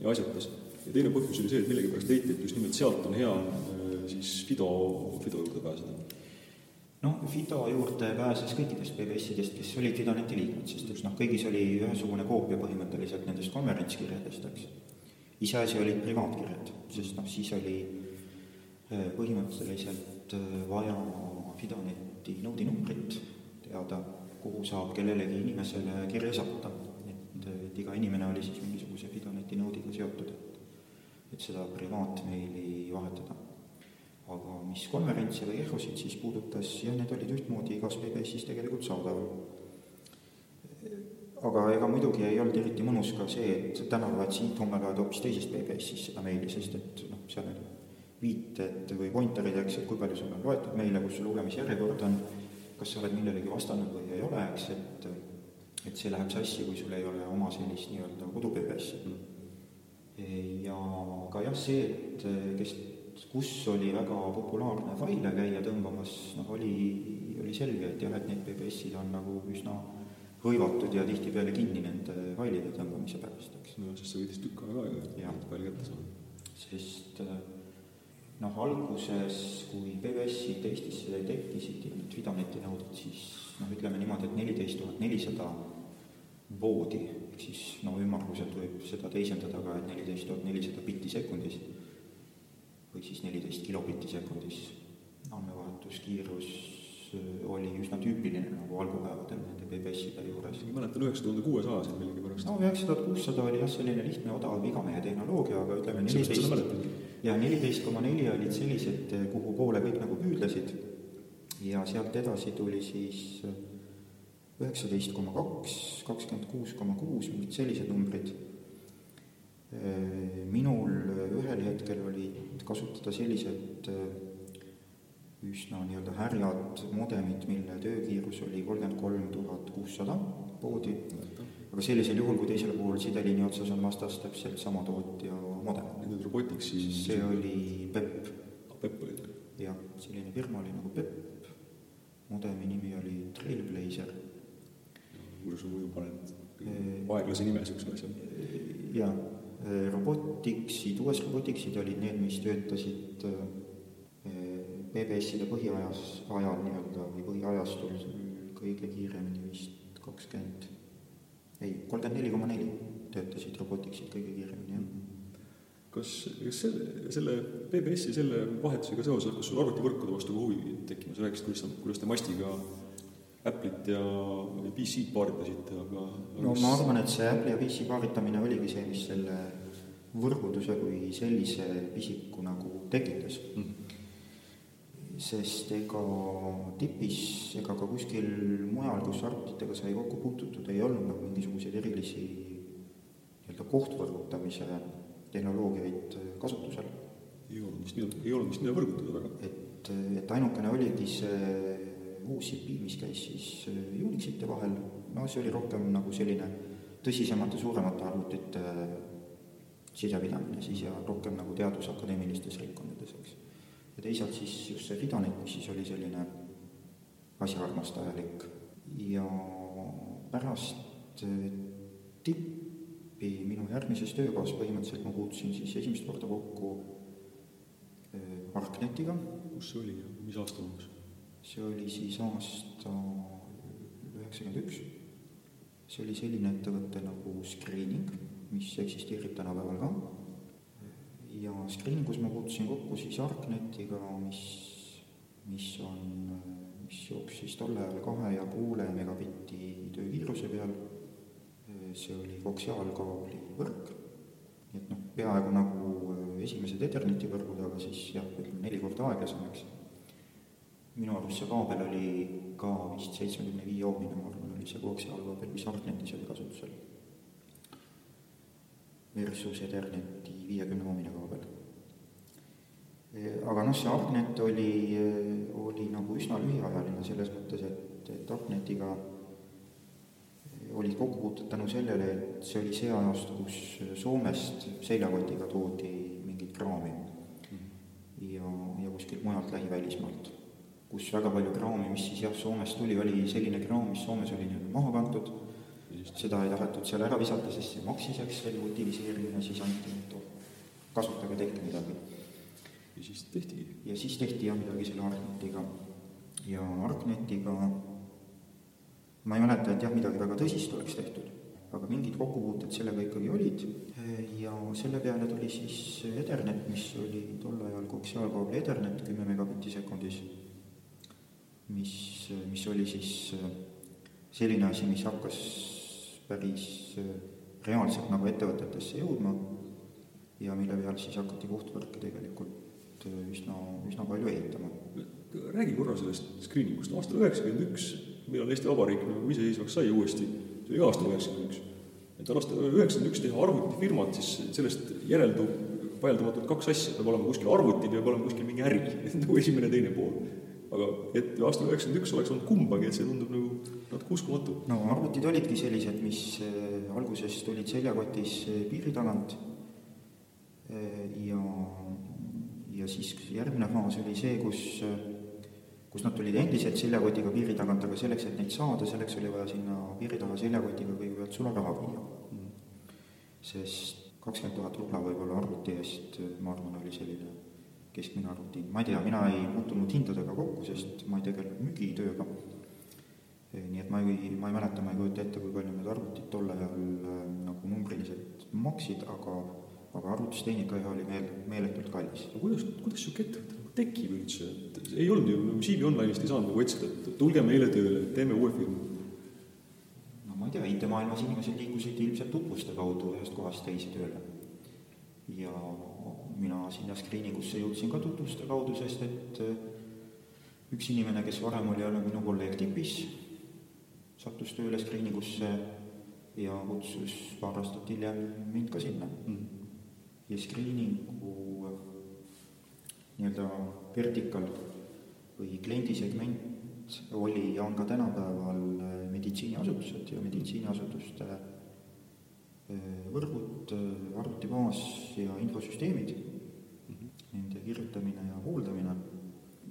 ja asjatas. Ja teine põhjus oli see, et millegipärast leiti, et just nimelt sealt on hea äh, siis Fido, Fido juurde pääseda. noh, Fido juurde pääses kõikidest BBS-idest, kes olid Fidoneti liikmed, sest et noh, kõigis oli ühesugune koopia põhimõtteliselt nendest konverentskirjadest, eks. iseasi olid privaatkirjad, sest noh, siis oli äh, põhimõtteliselt äh, vaja Fidoneti noodinumbrit teada, kuhu saab kellelegi inimesele kirja saata. et, et iga inimene oli siis mingisuguse Fidoneti noodiga seotud, et, et seda privaatmeili vahetada. aga mis konverentse või ERRO-sid siis puudutas, jah, need olid ühtmoodi igas PBS-is tegelikult saadaval. aga ega muidugi ei olnud eriti mõnus ka see, et täna loed siit, homme loed hoopis teisest PBS-ist seda meili, sest et noh, seal on viited või pointerid, eks, et kui palju sul on loetud meile, kus su lugemisjärjekord on kas sa oled millelegi vastanud või ei ole, eks, et et see läheb sassi, kui sul ei ole oma sellist nii-öelda kodu-PBS-i. Ja ka jah, see, et kes, kus oli väga populaarne faile käia tõmbamas, noh, oli, oli selge, et jah, et need PBS-id on nagu üsna hõivatud ja tihtipeale kinni nende failide tõmbamise pärast, eks. no sest see võttis tükk aega aega, et faile kätte saada. sest äh, noh, alguses, kui PBS-id Eestisse tekkisid ja need Fidoneti nõuded, siis noh, ütleme niimoodi, et neliteist tuhat nelisada voodi, ehk siis no ümmarguselt võib seda teisendada ka, et neliteist tuhat nelisada bitti sekundis või siis neliteist kilobitti sekundis andmevahetuskiirus äh, oli üsna tüüpiline nagu algupäevadel nende BBS-ide juures. ma mäletan üheksa tuhande kuuesajaseid millegipärast. no üheksa tuhat kuussada oli jah, selline lihtne odav igamehe tehnoloogia, aga ütleme neliteist ja neliteist koma neli olid sellised, kuhu poole kõik nagu püüdlesid ja sealt edasi tuli siis üheksateist koma kaks, kakskümmend kuus koma kuus, mingid sellised numbrid. minul ühel hetkel olid kasutada sellised üsna nii-öelda härjad modemid, mille töökiirus oli kolmkümmend kolm tuhat kuussada poodi, aga sellisel juhul, kui teisel pool sideliini otsas on vastas täpselt sama tootja modem. Need olid Robotics siis? see oli PEP. PEP oli ta? jah, selline firma oli nagu PEP, modemi nimi oli Trailblazer. Kuidas ma muidu panen aeglase nime niisugusele asjale? jaa, Robotixid, US Robotixid olid need, mis töötasid BBS-ide põhiajas, ajal nii-öelda või põhiajastul kõige kiiremini vist kakskümmend, ei, kolmkümmend neli koma neli töötasid Robotixid kõige kiiremini, jah kas, kas selle, selle BBS-i, selle vahetusega seoses hakkas sul arvutivõrkude vastu ka huvi tekkima, sa rääkisid, kuidas sa, kuidas te mastiga Apple'it ja, PC-d paaritasite, aga no ma arvan, et see Apple'i ja PC paaritamine oligi see, mis selle võrgunduse kui sellise pisiku nagu tekitas mm. -hmm. sest ega tipis ega ka kuskil mujal, kus arvutitega sai kokku puututud, ei olnud nagu mingisuguseid erilisi nii-öelda kohtvõrgutamise tehnoloogiaid kasutusel. ei olnud vist ei olnud vist mida võrgutada väga. et, et ainukene oligi see UCP, mis käis siis Unixite vahel, no see oli rohkem nagu selline tõsisemate, suuremate arvutite sisepidamine siis ja rohkem nagu teadusakadeemilistes ringkondades, eks. ja teisalt siis just see Fidonet, mis siis oli selline asjaarmastajalik ja pärast tipp appi minu järgmises töökohas põhimõtteliselt ma puutusin siis esimest korda kokku äh, Arcnetiga. kus see oli ja mis aasta umbes? See oli siis aasta üheksakümmend üks. see oli selline ettevõte nagu Screening, mis eksisteerib tänapäeval ka. ja Screeningus ma puutusin kokku siis Arcnetiga, mis, mis on, mis jooksis tol ajal kahe ja poole megabitti töökiiruse peal see oli koksiaalkaabli võrk, et noh, peaaegu nagu esimesed Etherneti võrgud, aga siis jah, ütleme neli korda aeglasem, eks. Minu arust see kaabel oli ka vist seitsmekümne viie oomine, ma arvan, oli see koaksiaalkaabel, mis Artnetis oli kasutusel. Versus Etherneti viiekümne oomine kaabel. aga noh, see Artnet oli, oli nagu üsna lühiajaline selles mõttes, et, et Artnetiga olid kokkupuuted tänu sellele, et see oli see ajastu, kus Soomest seljakotiga toodi mingit kraami ja, ja kuskilt mujalt lähivälismaalt kus väga palju kraami, mis siis jah, Soomest tuli, oli selline kraam, mis Soomes oli nii-öelda maha kantud, seda ei tahetud seal ära visata, sest see maksis, eks, selle utiliseerimine, siis anti, et oh, kasutage, tehke midagi. ja siis tehtigi? ja siis tehti jah midagi selle Arcnetiga. ja Arcnetiga ma ei mäleta, et jah, midagi väga tõsist oleks tehtud, aga mingid kokkupuuted sellega ikkagi olid ja selle peale tuli siis Ethernet, mis oli tol ajal koaksiaalkaabli Ethernet kümme megabitti sekundis mis, mis oli siis selline asi, mis hakkas päris äh, reaalselt nagu ettevõtetesse jõudma ja mille peal siis hakati kohtvõrke tegelikult äh, üsna, üsna palju ehitama. räägi korra sellest screening ust, aastal üheksakümmend üks, millal Eesti Vabariik nagu iseseisvaks sai uuesti, see oli aastal üheksakümmend üks. et aastal üheksakümmend üks teha arvutifirmat, siis sellest järeldub vaieldamatult kaks asja, peab olema kuskil arvutid ja peab olema kuskil mingi äri, nagu esimene teine pool aga et aastal üheksakümmend üks oleks olnud kumbagi, et see tundub nagu natuke uskumatu. no arvutid olidki sellised, mis äh, alguses tulid seljakotis äh, piiri tagant äh, ja, ja siis järgmine faas oli see, kus, kus nad tulid endiselt seljakotiga piiri tagant, aga selleks, et neid saada, selleks oli vaja sinna piiri taha seljakotiga kõigepealt sularaha viia mm.. sest kakskümmend tuhat rubla võib-olla arvuti eest, ma arvan, oli selline keskmine arvuti, ma ei tea, mina ei puutunud hindadega kokku, sest ma ei tegelenud müügitööga. nii et ma ei, ma ei mäleta, ma ei kujuta ette, kui palju need arvutid tol ajal äh, nagu numbriliselt maksid, aga, aga arvutustehnika jah, oli meel, meeletult kallis. no kuidas, kuidas niisugune ettevõte nagu tekib üldse, et ei olnud ju CV Online'ist ei saanud nagu otsida, et tulge meile tööle, teeme uue firma? ma ei tea, IT-maailmas inimesed liikusid ilmselt tutvuste kaudu ühest kohast teise tööle. ja mina sinna screening usse jõudsin ka tutvuste kaudu, sest et äh, üks inimene, kes varem oli olnud minu kolleeg tipis, sattus tööle screening usse ja kutsus paar aastat hiljem mind ka sinna. Mm.. ja screeningu äh, nii-öelda vertikal või kliendisegment oli ja on ka tänapäeval äh, meditsiiniasutused ja meditsiiniasutuste võrgud, arvutibaas ja infosüsteemid mm, -hmm. nende kirjutamine ja hooldamine.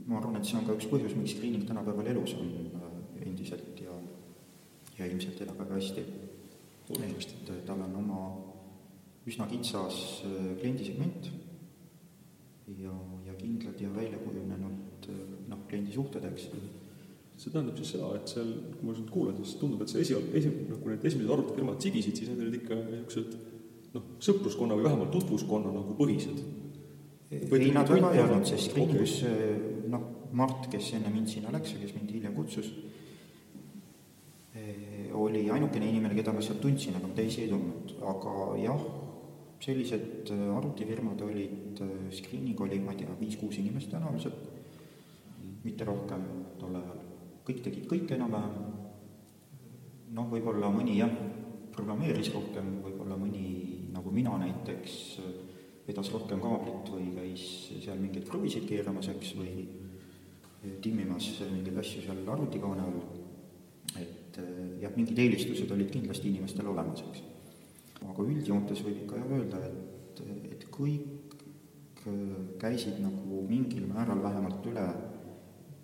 ma arvan, et see on ka üks põhjus, miks screening tänapäeval elus on äh, endiselt ja, ja ilmselt elab väga hästi. et tal on oma üsna kitsas kliendisegment ja, ja kindlad ja välja kujunenud noh, kliendisuhted, eks see tähendab siis seda, et seal, kui ma sind kuulan, siis tundub, et see esialg, esi, noh, kui need esimesed arvutifirmad sigisid, siis need olid ikka niisugused noh, sõpruskonna või vähemalt tutvuskonna nagu põhised. ei, nad väga ei olnud, sest Riigikogus okay. noh, Mart, kes enne mind sinna läks ja kes mind hiljem kutsus, eh, oli ainukene inimene, keda ma sealt tundsin, aga teisi ei tundnud, aga jah, sellised eh, arvutifirmad olid, eh, screening oli, ma ei tea, viis-kuus inimest tõenäoliselt, mitte rohkem tol ajal kõik tegid kõike enam-vähem, noh, võib-olla mõni jah, programmeeris rohkem, võib-olla mõni, nagu mina näiteks, vedas rohkem kaablit või käis seal mingeid kruvisid keeramas, eks, või timmimas mingeid asju seal arvutikaane all, et jah, mingid eelistused olid kindlasti inimestel olemas, eks. aga üldjoontes võib ikka jah öelda, et, et kõik käisid nagu mingil määral vähemalt üle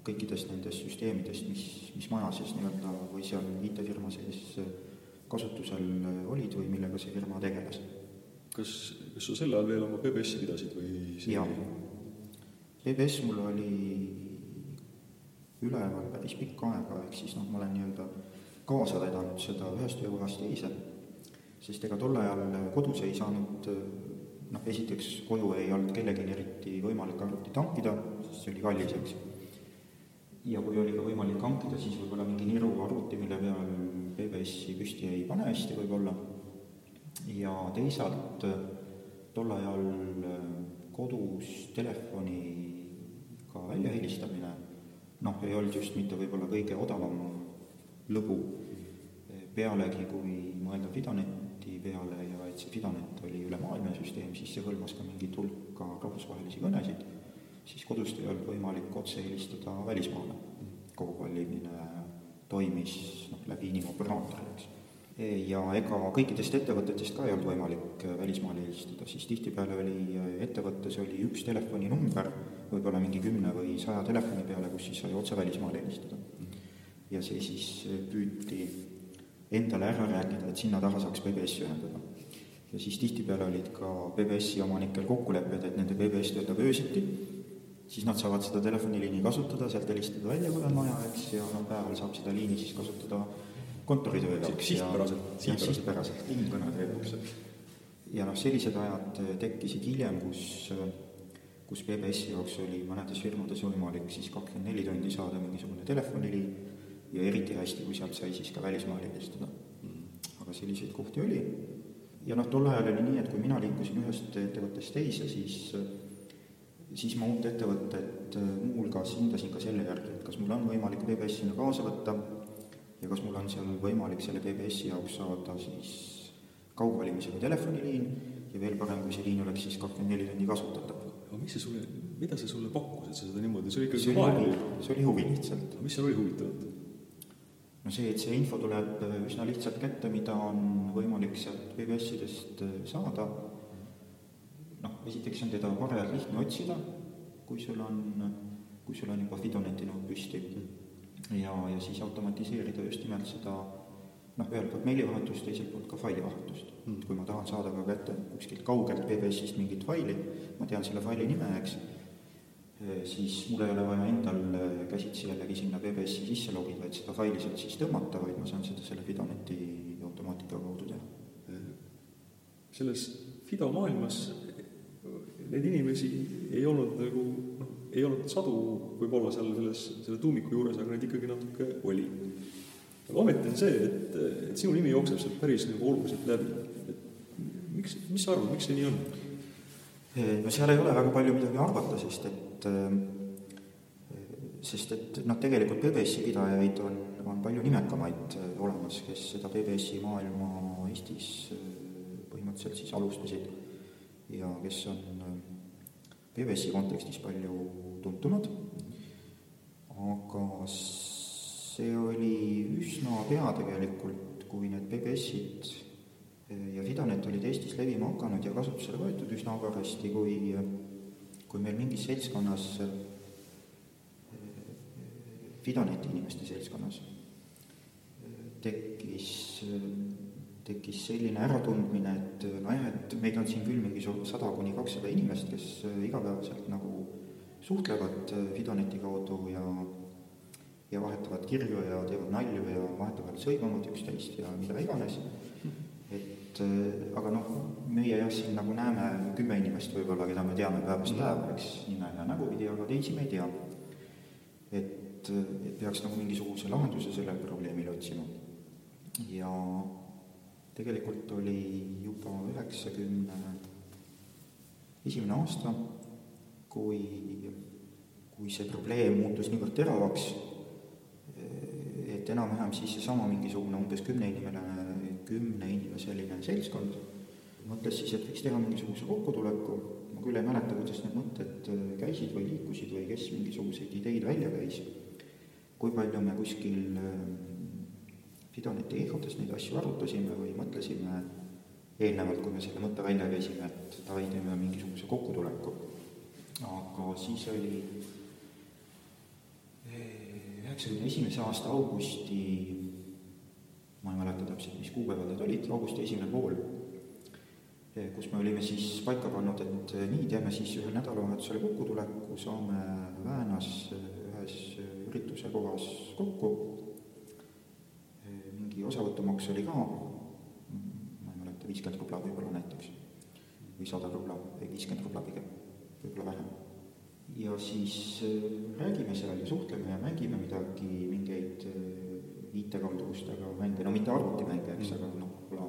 kõikidest nendest süsteemidest, mis, mis maja sees nii-öelda või seal IT-firma sees kasutusel olid või millega see firma tegeles. kas, kas sa sel ajal veel oma PBS-i pidasid või? jaa, PBS mul oli üleval päris pikka aega, ehk siis noh, ma olen nii-öelda kaasa vedanud seda ühest töökohast teise, sest ega tol ajal kodus ei saanud noh, esiteks koju ei olnud kellelgi eriti võimalik arvutit hankida, sest see oli kallis, eks ja kui oli ka võimalik hankida, siis võib-olla mingi niru arvuti, mille peal PBS-i püsti ei pane hästi võib-olla. ja teisalt tol ajal kodus telefoniga välja helistamine noh, ei olnud just mitte võib-olla kõige odavam lõbu, pealegi kui mõelda Fidoneti peale ja et see Fidonet oli ülemaailmne süsteem, siis see hõlmas ka mingit hulka rahvusvahelisi kõnesid, siis kodust ei olnud võimalik otse helistada välismaale. kogu valimine toimis noh, läbi inimoperaatori, eks. ja ega kõikidest ettevõtetest ka ei olnud võimalik välismaale helistada, siis tihtipeale oli ettevõttes oli üks telefoninumber, võib-olla mingi kümne või saja telefoni peale, kus siis sai otse välismaale helistada. ja see siis püüti endale ära rääkida, et sinna taha saaks PBS-i ühendada. ja siis tihtipeale olid ka PBS-i omanikel kokkulepped, et nende PBS töötab öösiti, siis nad saavad seda telefoniliini kasutada, sealt helistada välja, kui on vaja, eks, ja noh, päeval saab seda liini siis kasutada kontoritöö jaoks. sihtpäraselt. jah, sihtpäraselt, inimkõnede jaoks. ja noh, sellised ajad tekkisid hiljem, kus kus PBS-i jaoks oli mõnedes firmades võimalik siis kakskümmend neli tundi saada mingisugune telefoniliin ja eriti hästi, kui sealt sai siis ka välismaale helistada. aga selliseid kohti oli. ja noh, tol ajal oli nii, et kui mina liikusin ühest ettevõttest teise, siis siis ma uut ettevõtet muuhulgas hindasin ka selle järgi, et kas mul on võimalik PBS sinna kaasa võtta ja kas mul on seal võimalik selle PBS-i jaoks saada siis kaugvalimisega telefoniliin ja veel parem, kui see liin oleks siis kakskümmend neli tundi kasutatav aga mis see sulle, mida see sulle pakkus, et sa seda niimoodi, see oli ikkagi huvi, see oli huvi lihtsalt. mis seal oli huvitavat? no see, et see info tuleb üsna lihtsalt kätte, mida on võimalik sealt PBS-idest äh, saada, noh, esiteks on teda parajalt lihtne otsida, kui sul on, kui sul on juba Fidoneti nood püsti. ja, ja siis automatiseerida just nimelt seda noh, ühelt poolt meilivahetust, teiselt poolt ka failivahetust mm.. kui ma tahan saada ka kätte kuskilt kaugelt PBS-ist mingit faili, ma tean selle faili nime, eks, siis mul ei ole vaja endal käsitsi jällegi sinna PBS-i sisse logida, et seda faili sealt siis tõmmata, vaid ma saan seda selle Fidoneti automaatika kaudu teha. selles Fido maailmas neid inimesi ei olnud nagu noh, ei olnud sadu võib-olla seal selles, selle tuumiku juures, aga neid ikkagi natuke oli aga ometi on see, et, et sinu nimi jookseb sealt päris nagu oluliselt läbi. et miks, mis sa arvad, miks see nii on? no seal ei ole väga palju midagi arvata, sest et sest et noh, tegelikult PBS-i pidajaid on, on palju nimekamaid olemas, kes seda PBS-i maailma Eestis põhimõtteliselt siis alustasid ja kes on PBS-i kontekstis palju tuntumad, aga see oli üsna pea tegelikult, kui need PBS-id eh, ja Fidonet olid Eestis levima hakanud ja kasutusele võetud üsna agarasti, kui, kui meil mingis seltskonnas, eh, Fidoneti inimeste seltskonnas, eh, tekkis, tekkis selline äratundmine, et nojah, et meid on siin küll mingi sada kuni kakssada inimest, kes igapäevaselt nagu suhtlevad Fidoneti kaudu ja ja vahetavad kirju ja teevad nalju ja vahetavad sõimavad üksteist ja mida iganes. et äh, aga noh, meie jah, siin nagu näeme kümme inimest võib-olla, keda me teame päevast päeva, eks, nime ja nägupidi, aga teisi me ei tea. et, et peaks nagu mingisuguse lahenduse sellele probleemile otsima. ja tegelikult oli juba üheksakümne esimene aasta, kui, kui see probleem muutus niivõrd teravaks et enam-vähem siis seesama mingisugune umbes kümneinimene, kümneinimesseline seltskond mõtles siis, et võiks teha mingisuguse kokkutuleku, ma küll ei mäleta, kuidas need mõtted käisid või liikusid või kes mingisuguseid ideid välja käis, kui palju me kuskil Fidoneti EHO-des neid asju arutasime või mõtlesime eelnevalt, kui me selle mõtte välja käisime, et davai, teeme mingisuguse kokkutuleku. aga siis oli üheksakümne esimese aasta augusti, ma ei mäleta täpselt, mis kuupäeval need olid, augusti esimene pool, kus me olime siis paika pannud, et nii, teeme siis ühel nädalavahetusel kokkutuleku, saame Väänas ühes ürituse kohas kokku, mingi osavõtumaks oli ka, ma ei mäleta, viiskümmend rubla võib-olla näiteks, või sada rubla, ei viiskümmend rubla pigem, võib-olla vähem ja siis äh, räägime seal ja suhtleme ja mängime midagi, mingeid äh, IT-kalduvustega mänge, no mitte arvutimänge, eks mm., aga noh, võib-olla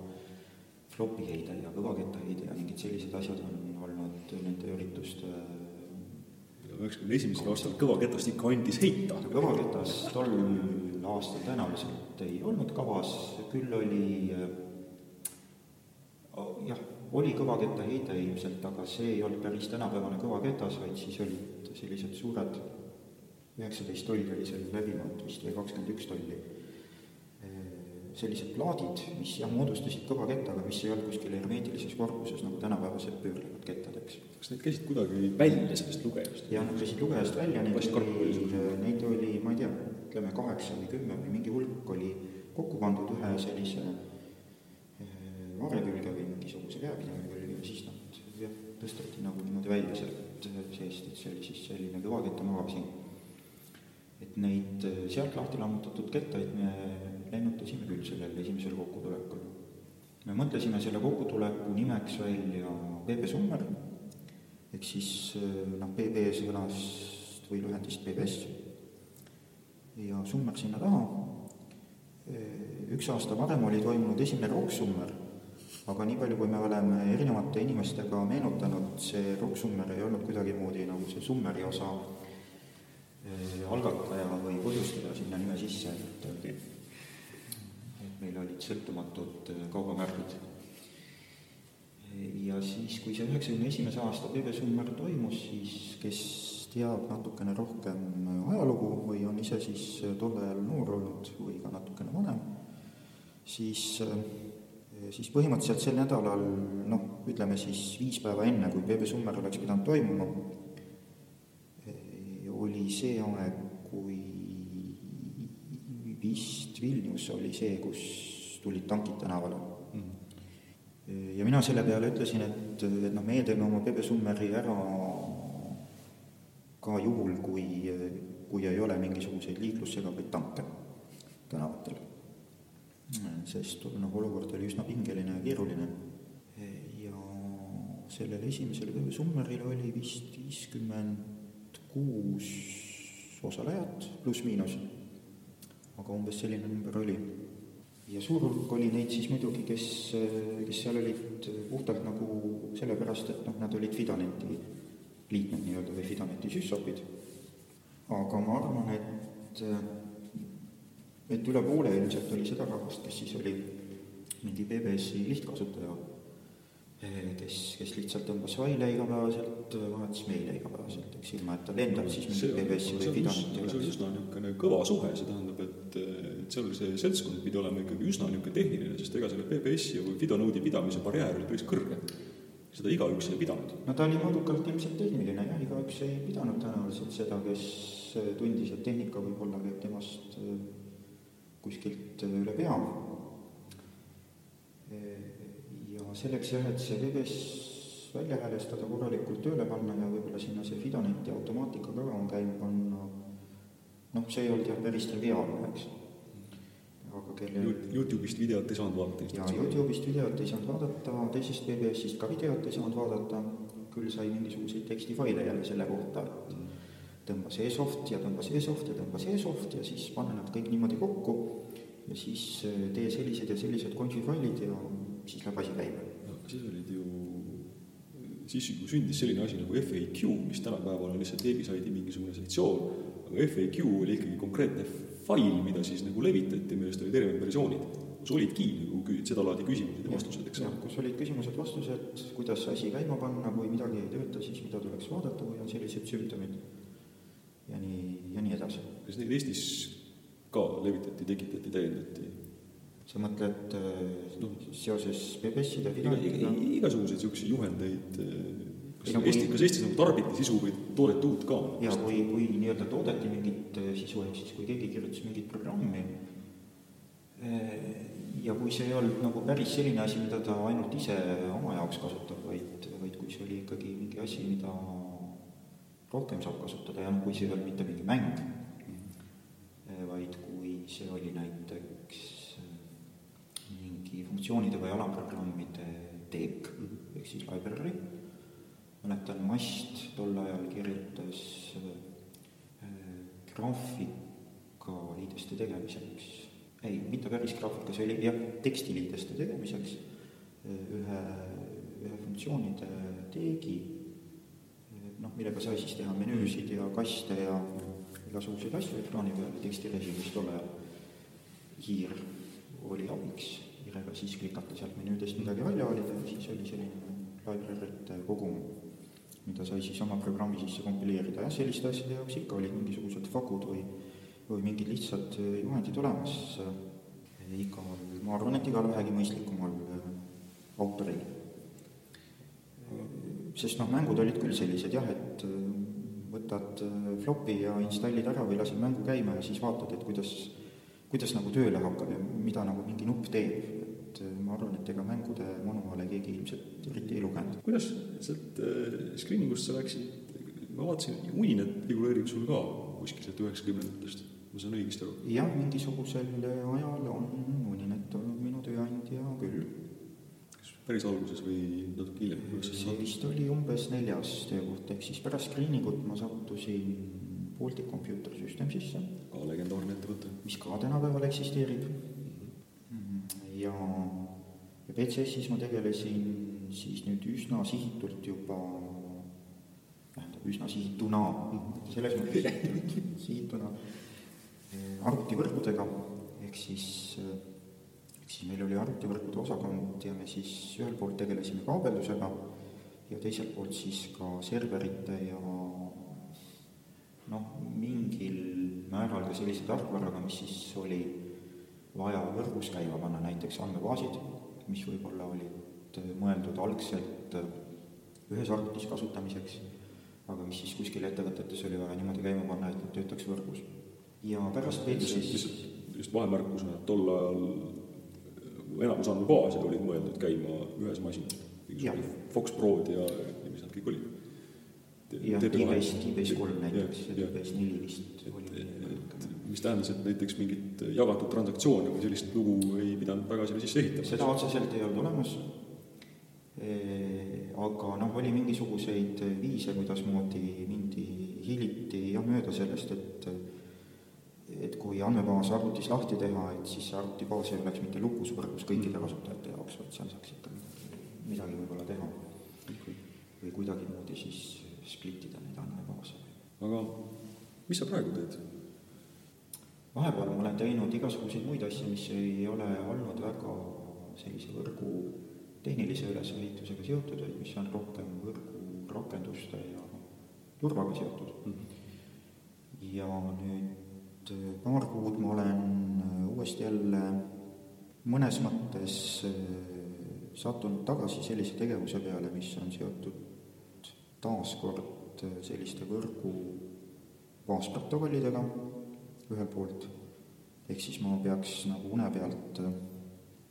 flopi heide ja kõvakettaheide ja mingid sellised asjad on olnud nende ürituste üheksakümne esimesel aastal kõvaketast ikka andis heita. kõvaketas tol aastal tõenäoliselt ei olnud kavas, küll oli jah, oli kõvaketta heide ilmselt, aga see ei olnud päris tänapäevane kõvaketas, vaid siis olid sellised suured, üheksateist tolli oli seal läbimõõt vist või kakskümmend üks tolli sellised plaadid, mis jah, moodustasid kõvakettaga, mis ei olnud kuskil hermeetilises korpuses, nagu tänapäevased pöörlevad kettad, eks. kas need käisid kuidagi välja sellest lugejast? jah, nad käisid lugejast välja, neid oli, neid oli, ma ei tea, ütleme kaheksa või kümme või mingi hulk oli kokku pandud ühe sellise eh, varre külge või mingisuguse käepidaja külge ja siis nad jah, tõsteti nagu niimoodi välja sealt seest, et see oli siis selline kõvaketta magasin. et neid eh, sealt lahti lammutatud kettaid me lennutasime küll sellel esimesel kokkutulekul. me mõtlesime selle kokkutuleku nimeks välja PB Summer, ehk siis noh, PB sõnast või lühendist PBS ja Summer sinna taha. üks aasta varem oli toimunud esimene Rock Summer, aga nii palju, kui me oleme erinevate inimestega meenutanud, see Rock Summer ei olnud kuidagimoodi nagu see Summeri osa algataja või põhjustaja sinna nime sisse, et meil olid sõltumatud äh, kaubamärgid. ja siis, kui see üheksakümne esimese aasta PB Summer toimus, siis kes teab natukene rohkem äh, ajalugu või on ise siis äh, tol ajal noor olnud või ka natukene vanem, siis, siis põhimõtteliselt sel nädalal, noh, ütleme siis viis päeva enne, kui PB Summer oleks pidanud toimuma, oli see aeg, vist Vilnius oli see, kus tulid tankid tänavale mm. -hmm. ja mina selle peale ütlesin, et, et noh, meie teeme oma Pepe Summeri ära ka juhul, kui, kui ei ole mingisuguseid liiklussegavaid tanke tänavatel. sest noh, olukord oli üsna pingeline ja keeruline. ja sellel esimesel Pepe Summeril oli vist viiskümmend kuus osalejat, pluss-miinus aga umbes selline number oli. ja suur hulk oli neid siis muidugi, kes, kes seal olid puhtalt nagu sellepärast, et noh, nad olid Fidaneti liikmed nii-öelda või Fidaneti süssopid. aga ma arvan, et, et üle poole ilmselt oli seda rahvast, kes siis oli mingi BBS-i lihtkasutaja kes, kes lihtsalt tõmbas vaile igapäevaselt, vahetas meile igapäevaselt, eks ilma, et tal endal siis mingit PBS-i või pidanud ei oleks. see oli üsna niisugune kõva suhe, see tähendab, et, et seal see seltskond pidi olema ikkagi üsna niisugune tehniline, sest ega selle PBS-i või Fidonoodi pidamise barjäär oli päris kõrge. seda igaüks ei pidanud. no ta oli mõõdukalt ilmselt tehniline jah, igaüks ei pidanud tõenäoliselt seda, kes tundis, et tehnika võib-olla käib temast kuskilt üle pea selleks jah, et see veebes välja häälestada, korralikult tööle panna ja võib-olla sinna see Fidoneti automaatika ka on käima panna, noh, see ei olnud jah päris triviaalne, eks. aga kelle Youtube'ist videot ei saanud vaadata jaa, Youtube'ist videot ei saanud vaadata, teisest BBS-ist ka videot ei saanud vaadata, küll sai mingisuguseid tekstifaile jälle selle kohta, et tõmba see soft ja tõmba see soft ja tõmba see soft ja siis pane nad kõik niimoodi kokku ja siis tee sellised ja sellised konfi failid ja siis läheb asi käima. aga siis olid ju, siis ju sündis selline asi nagu FAQ, mis tänapäeval on lihtsalt veebisaidi mingisugune sektsioon, aga FAQ oli ikkagi konkreetne fail, mida siis nagu levitati, millest olid erinevad versioonid, kus olidki nagu sedalaadi küsimused ja vastused, eks ole. kus olid küsimused-vastused, kuidas asi käima panna, kui midagi ei tööta, siis mida tuleks vaadata, kui on sellised sümptomid ja nii, ja nii edasi. kas neid Eestis ka levitati, tekitati, täiendati? Sa mõtled noh, seoses PBS-ide finaalidega? igasuguseid niisuguseid juhendeid, kas no, Eesti, kas Eestis nagu tarbiti sisu või toodeti uut ka? jaa, kui, kui nii-öelda toodeti mingit sisu, ehk siis kui keegi kirjutas mingit programmi ja kui see ei olnud nagu päris selline asi, mida ta ainult ise oma jaoks kasutab, vaid, vaid kui see oli ikkagi mingi asi, mida rohkem saab kasutada ja noh, kui see ei olnud mitte mingi mäng, vaid kui see oli näiteks funktsioonide või alamprogrammide teek ehk siis library. mäletan, Mast tol ajal kirjutas äh, graafika liideste tegemiseks, ei, mitte päris graafika, see oli jah, tekstiliideste tegemiseks äh, ühe, ühe funktsioonide teegi, äh, noh, millega sai siis teha menüüsid ja kaste ja igasuguseid asju ekraani peal ja tekstirežiimis tol ajal. hiir oli abiks, hiirega siis klikata sealt menüüdest midagi välja valida ja siis oli selline library'te kogum, mida sai siis oma programmi sisse kompileerida, jah, selliste asjade jaoks ikka olid mingisugused fagud või, või mingid lihtsad juhendid olemas igal, ma arvan, et igal vähegi mõistlikumal autoril. sest noh, mängud olid küll sellised jah, et võtad flopi ja installid ära või lased mängu käima ja siis vaatad, et kuidas, kuidas nagu tööle hakkab ja mida nagu mingi nupp teeb et äh, ma arvan, et ega mängude manuaale keegi ilmselt eriti ei lugenud. kuidas sealt äh, screening ust sa läksid, ma vaatasin, Uninet figureerib sul ka kuskil sealt üheksakümnendatest, ma saan õigesti aru? jah, mingisugusel ajal on Uninet olnud minu tööandja küll. kas päris alguses või natuke hiljem? see vist oli umbes neljas töökoht, ehk siis pärast screening ut ma sattusin Baltic Computer Systemsisse. ka legendaarne ettevõte. mis ka tänapäeval eksisteerib. Ja, ja BCS-is ma tegelesin siis nüüd üsna sihitult juba, tähendab üsna sihituna, selles mõttes sihitult, sihituna eh, arvutivõrkudega, ehk siis, ehk siis meil oli arvutivõrkude osakond ja me siis ühelt poolt tegelesime kaabeldusega ja teiselt poolt siis ka serverite ja noh, mingil määral ka sellise tarkvaraga, mis siis oli vaja võrgus käima panna näiteks andmebaasid, mis võib-olla olid äh, mõeldud algselt äh, ühes arvutis kasutamiseks, aga mis siis kuskil ettevõtetes oli vaja niimoodi käima panna, et nad töötaks võrgus. ja pärast veidi siis just vahemärkusena, et tol ajal äh, enamus andmebaase olid mõeldud käima ühes masinas, Fox Prod ja, ja mis nad kõik olid. Jah, Keybase, Keybase kolm näiteks ja Keybase neli vist oli mis tähendas, et näiteks mingit jagatud transaktsiooni või sellist lugu ei pidanud väga sinna sisse ehitama? seda otseselt ei olnud olemas, aga noh, oli mingisuguseid viise, kuidasmoodi mindi hiliti jah mööda sellest, et et kui andmebaas arvutis lahti teha, et siis see arvutibaas ei oleks mitte lukus võrgus kõikide mm. kasutajate jaoks, vaid seal saaks ikka midagi võib-olla teha. või kuidagimoodi siis split ida neid andmebaase. aga mis sa praegu teed? vahepeal ma olen teinud igasuguseid muid asju, mis ei ole olnud väga sellise võrgu tehnilise ülesehitusega seotud, vaid mis on rohkem võrgu rakenduste ja turvaga seotud mm. -hmm. ja nüüd äh, paar kuud ma olen äh, uuesti jälle mõnes mõttes äh, sattunud tagasi sellise tegevuse peale, mis on seotud taaskord selliste võrgu baasprotokollidega ühelt poolt, ehk siis ma peaks nagu une pealt äh,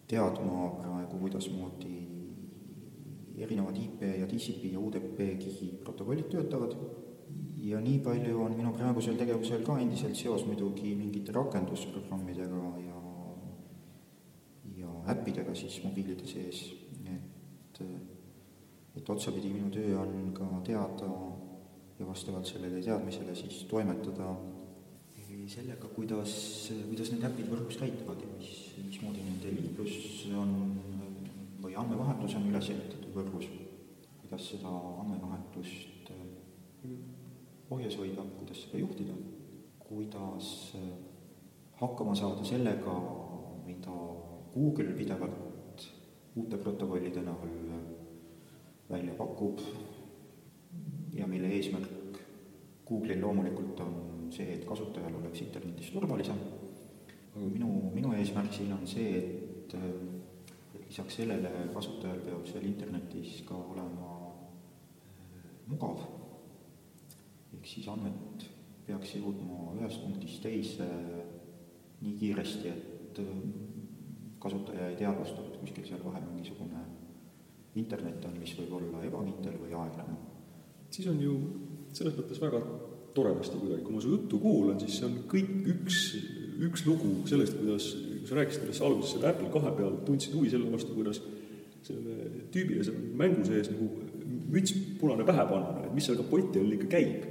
teadma praegu, kuidasmoodi erinevad IP ja TCP ja UDP kihi protokollid töötavad. Ja nii palju on minu praegusel tegevusel ka endiselt seos muidugi mingite rakendusprogrammidega ja ja äppidega siis mobiilide sees, et et otsapidi minu töö on ka teada ja vastavalt sellele teadmisele siis toimetada. Sellega, kuidas, kuidas need äpid võrgus käituvad ja mis, mismoodi nende liiklus on või andmevahetus on üles ehitatud võrgus, kuidas seda andmevahetust äh, ohjes hoida, kuidas seda juhtida, kuidas äh, hakkama saada sellega, mida Google pidevalt uute protokollide näol välja pakub ja mille eesmärk Google'il loomulikult on see, et kasutajal oleks internetis turvalisem. minu, minu eesmärk siin on see, et, et lisaks sellele kasutajal peab seal internetis ka olema äh, mugav. ehk siis andmed peaks jõudma ühest punktist teise nii kiiresti, et äh, kasutaja ei teadvusta, et kuskil seal vahel mingisugune internet on, mis võib olla ebakindel või aeglane. siis on ju selles mõttes väga toredasti kuidagi, kui ma su juttu kuulan, siis see on kõik üks, üks lugu sellest, kuidas, sa rääkisid alles alguses selle Apple kahe peal, tundsid huvi selle vastu, kuidas selle tüübile seal mängu sees nagu müts punane pähe panna, et mis seal kapoti all ikka käib,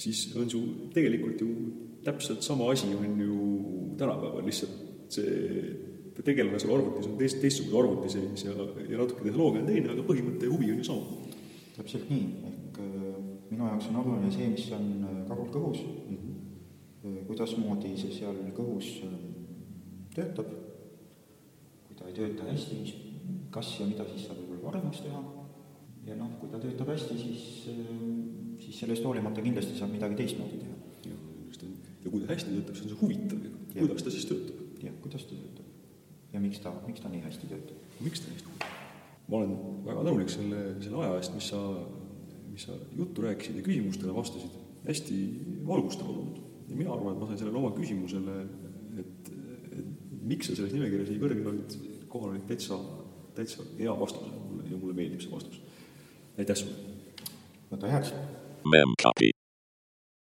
siis on su tegelikult ju täpselt sama asi on ju tänapäeval, lihtsalt see tegelane seal arvutis on teist, teistsuguse arvuti sees ja, ja natuke tehnoloogia on teine, aga põhimõte ja huvi on ju sama. täpselt nii, ehk minu jaoks on oluline see, mis on kagul kõhus mm, -hmm. kuidasmoodi see seal kõhus töötab, kui ta ei tööta hästi, mis, kas ja mida siis saab võib-olla paremaks teha, ja noh, kui ta töötab hästi, siis, siis sellest hoolimata kindlasti saab midagi teistmoodi teha. ja kui ta hästi töötab, siis on see huvitav ju, kuidas ta siis töötab? jah, kuidas ta töötab ja miks ta, miks ta nii hästi töötab? miks ta nii hästi töötab? ma olen väga tänulik selle, selle aja eest, mis sa, mis sa juttu rääkisid ja küsimustele vastasid, hästi valgustavalt olnud. ja mina arvan, et ma sain sellele oma küsimusele, et, et miks sa selles nimekirjas nii kõrgel olid, kohal olid täitsa, täitsa hea vastus ja mulle, ja mulle meeldib see vastus. aitäh sulle! võta heaks! Memcopy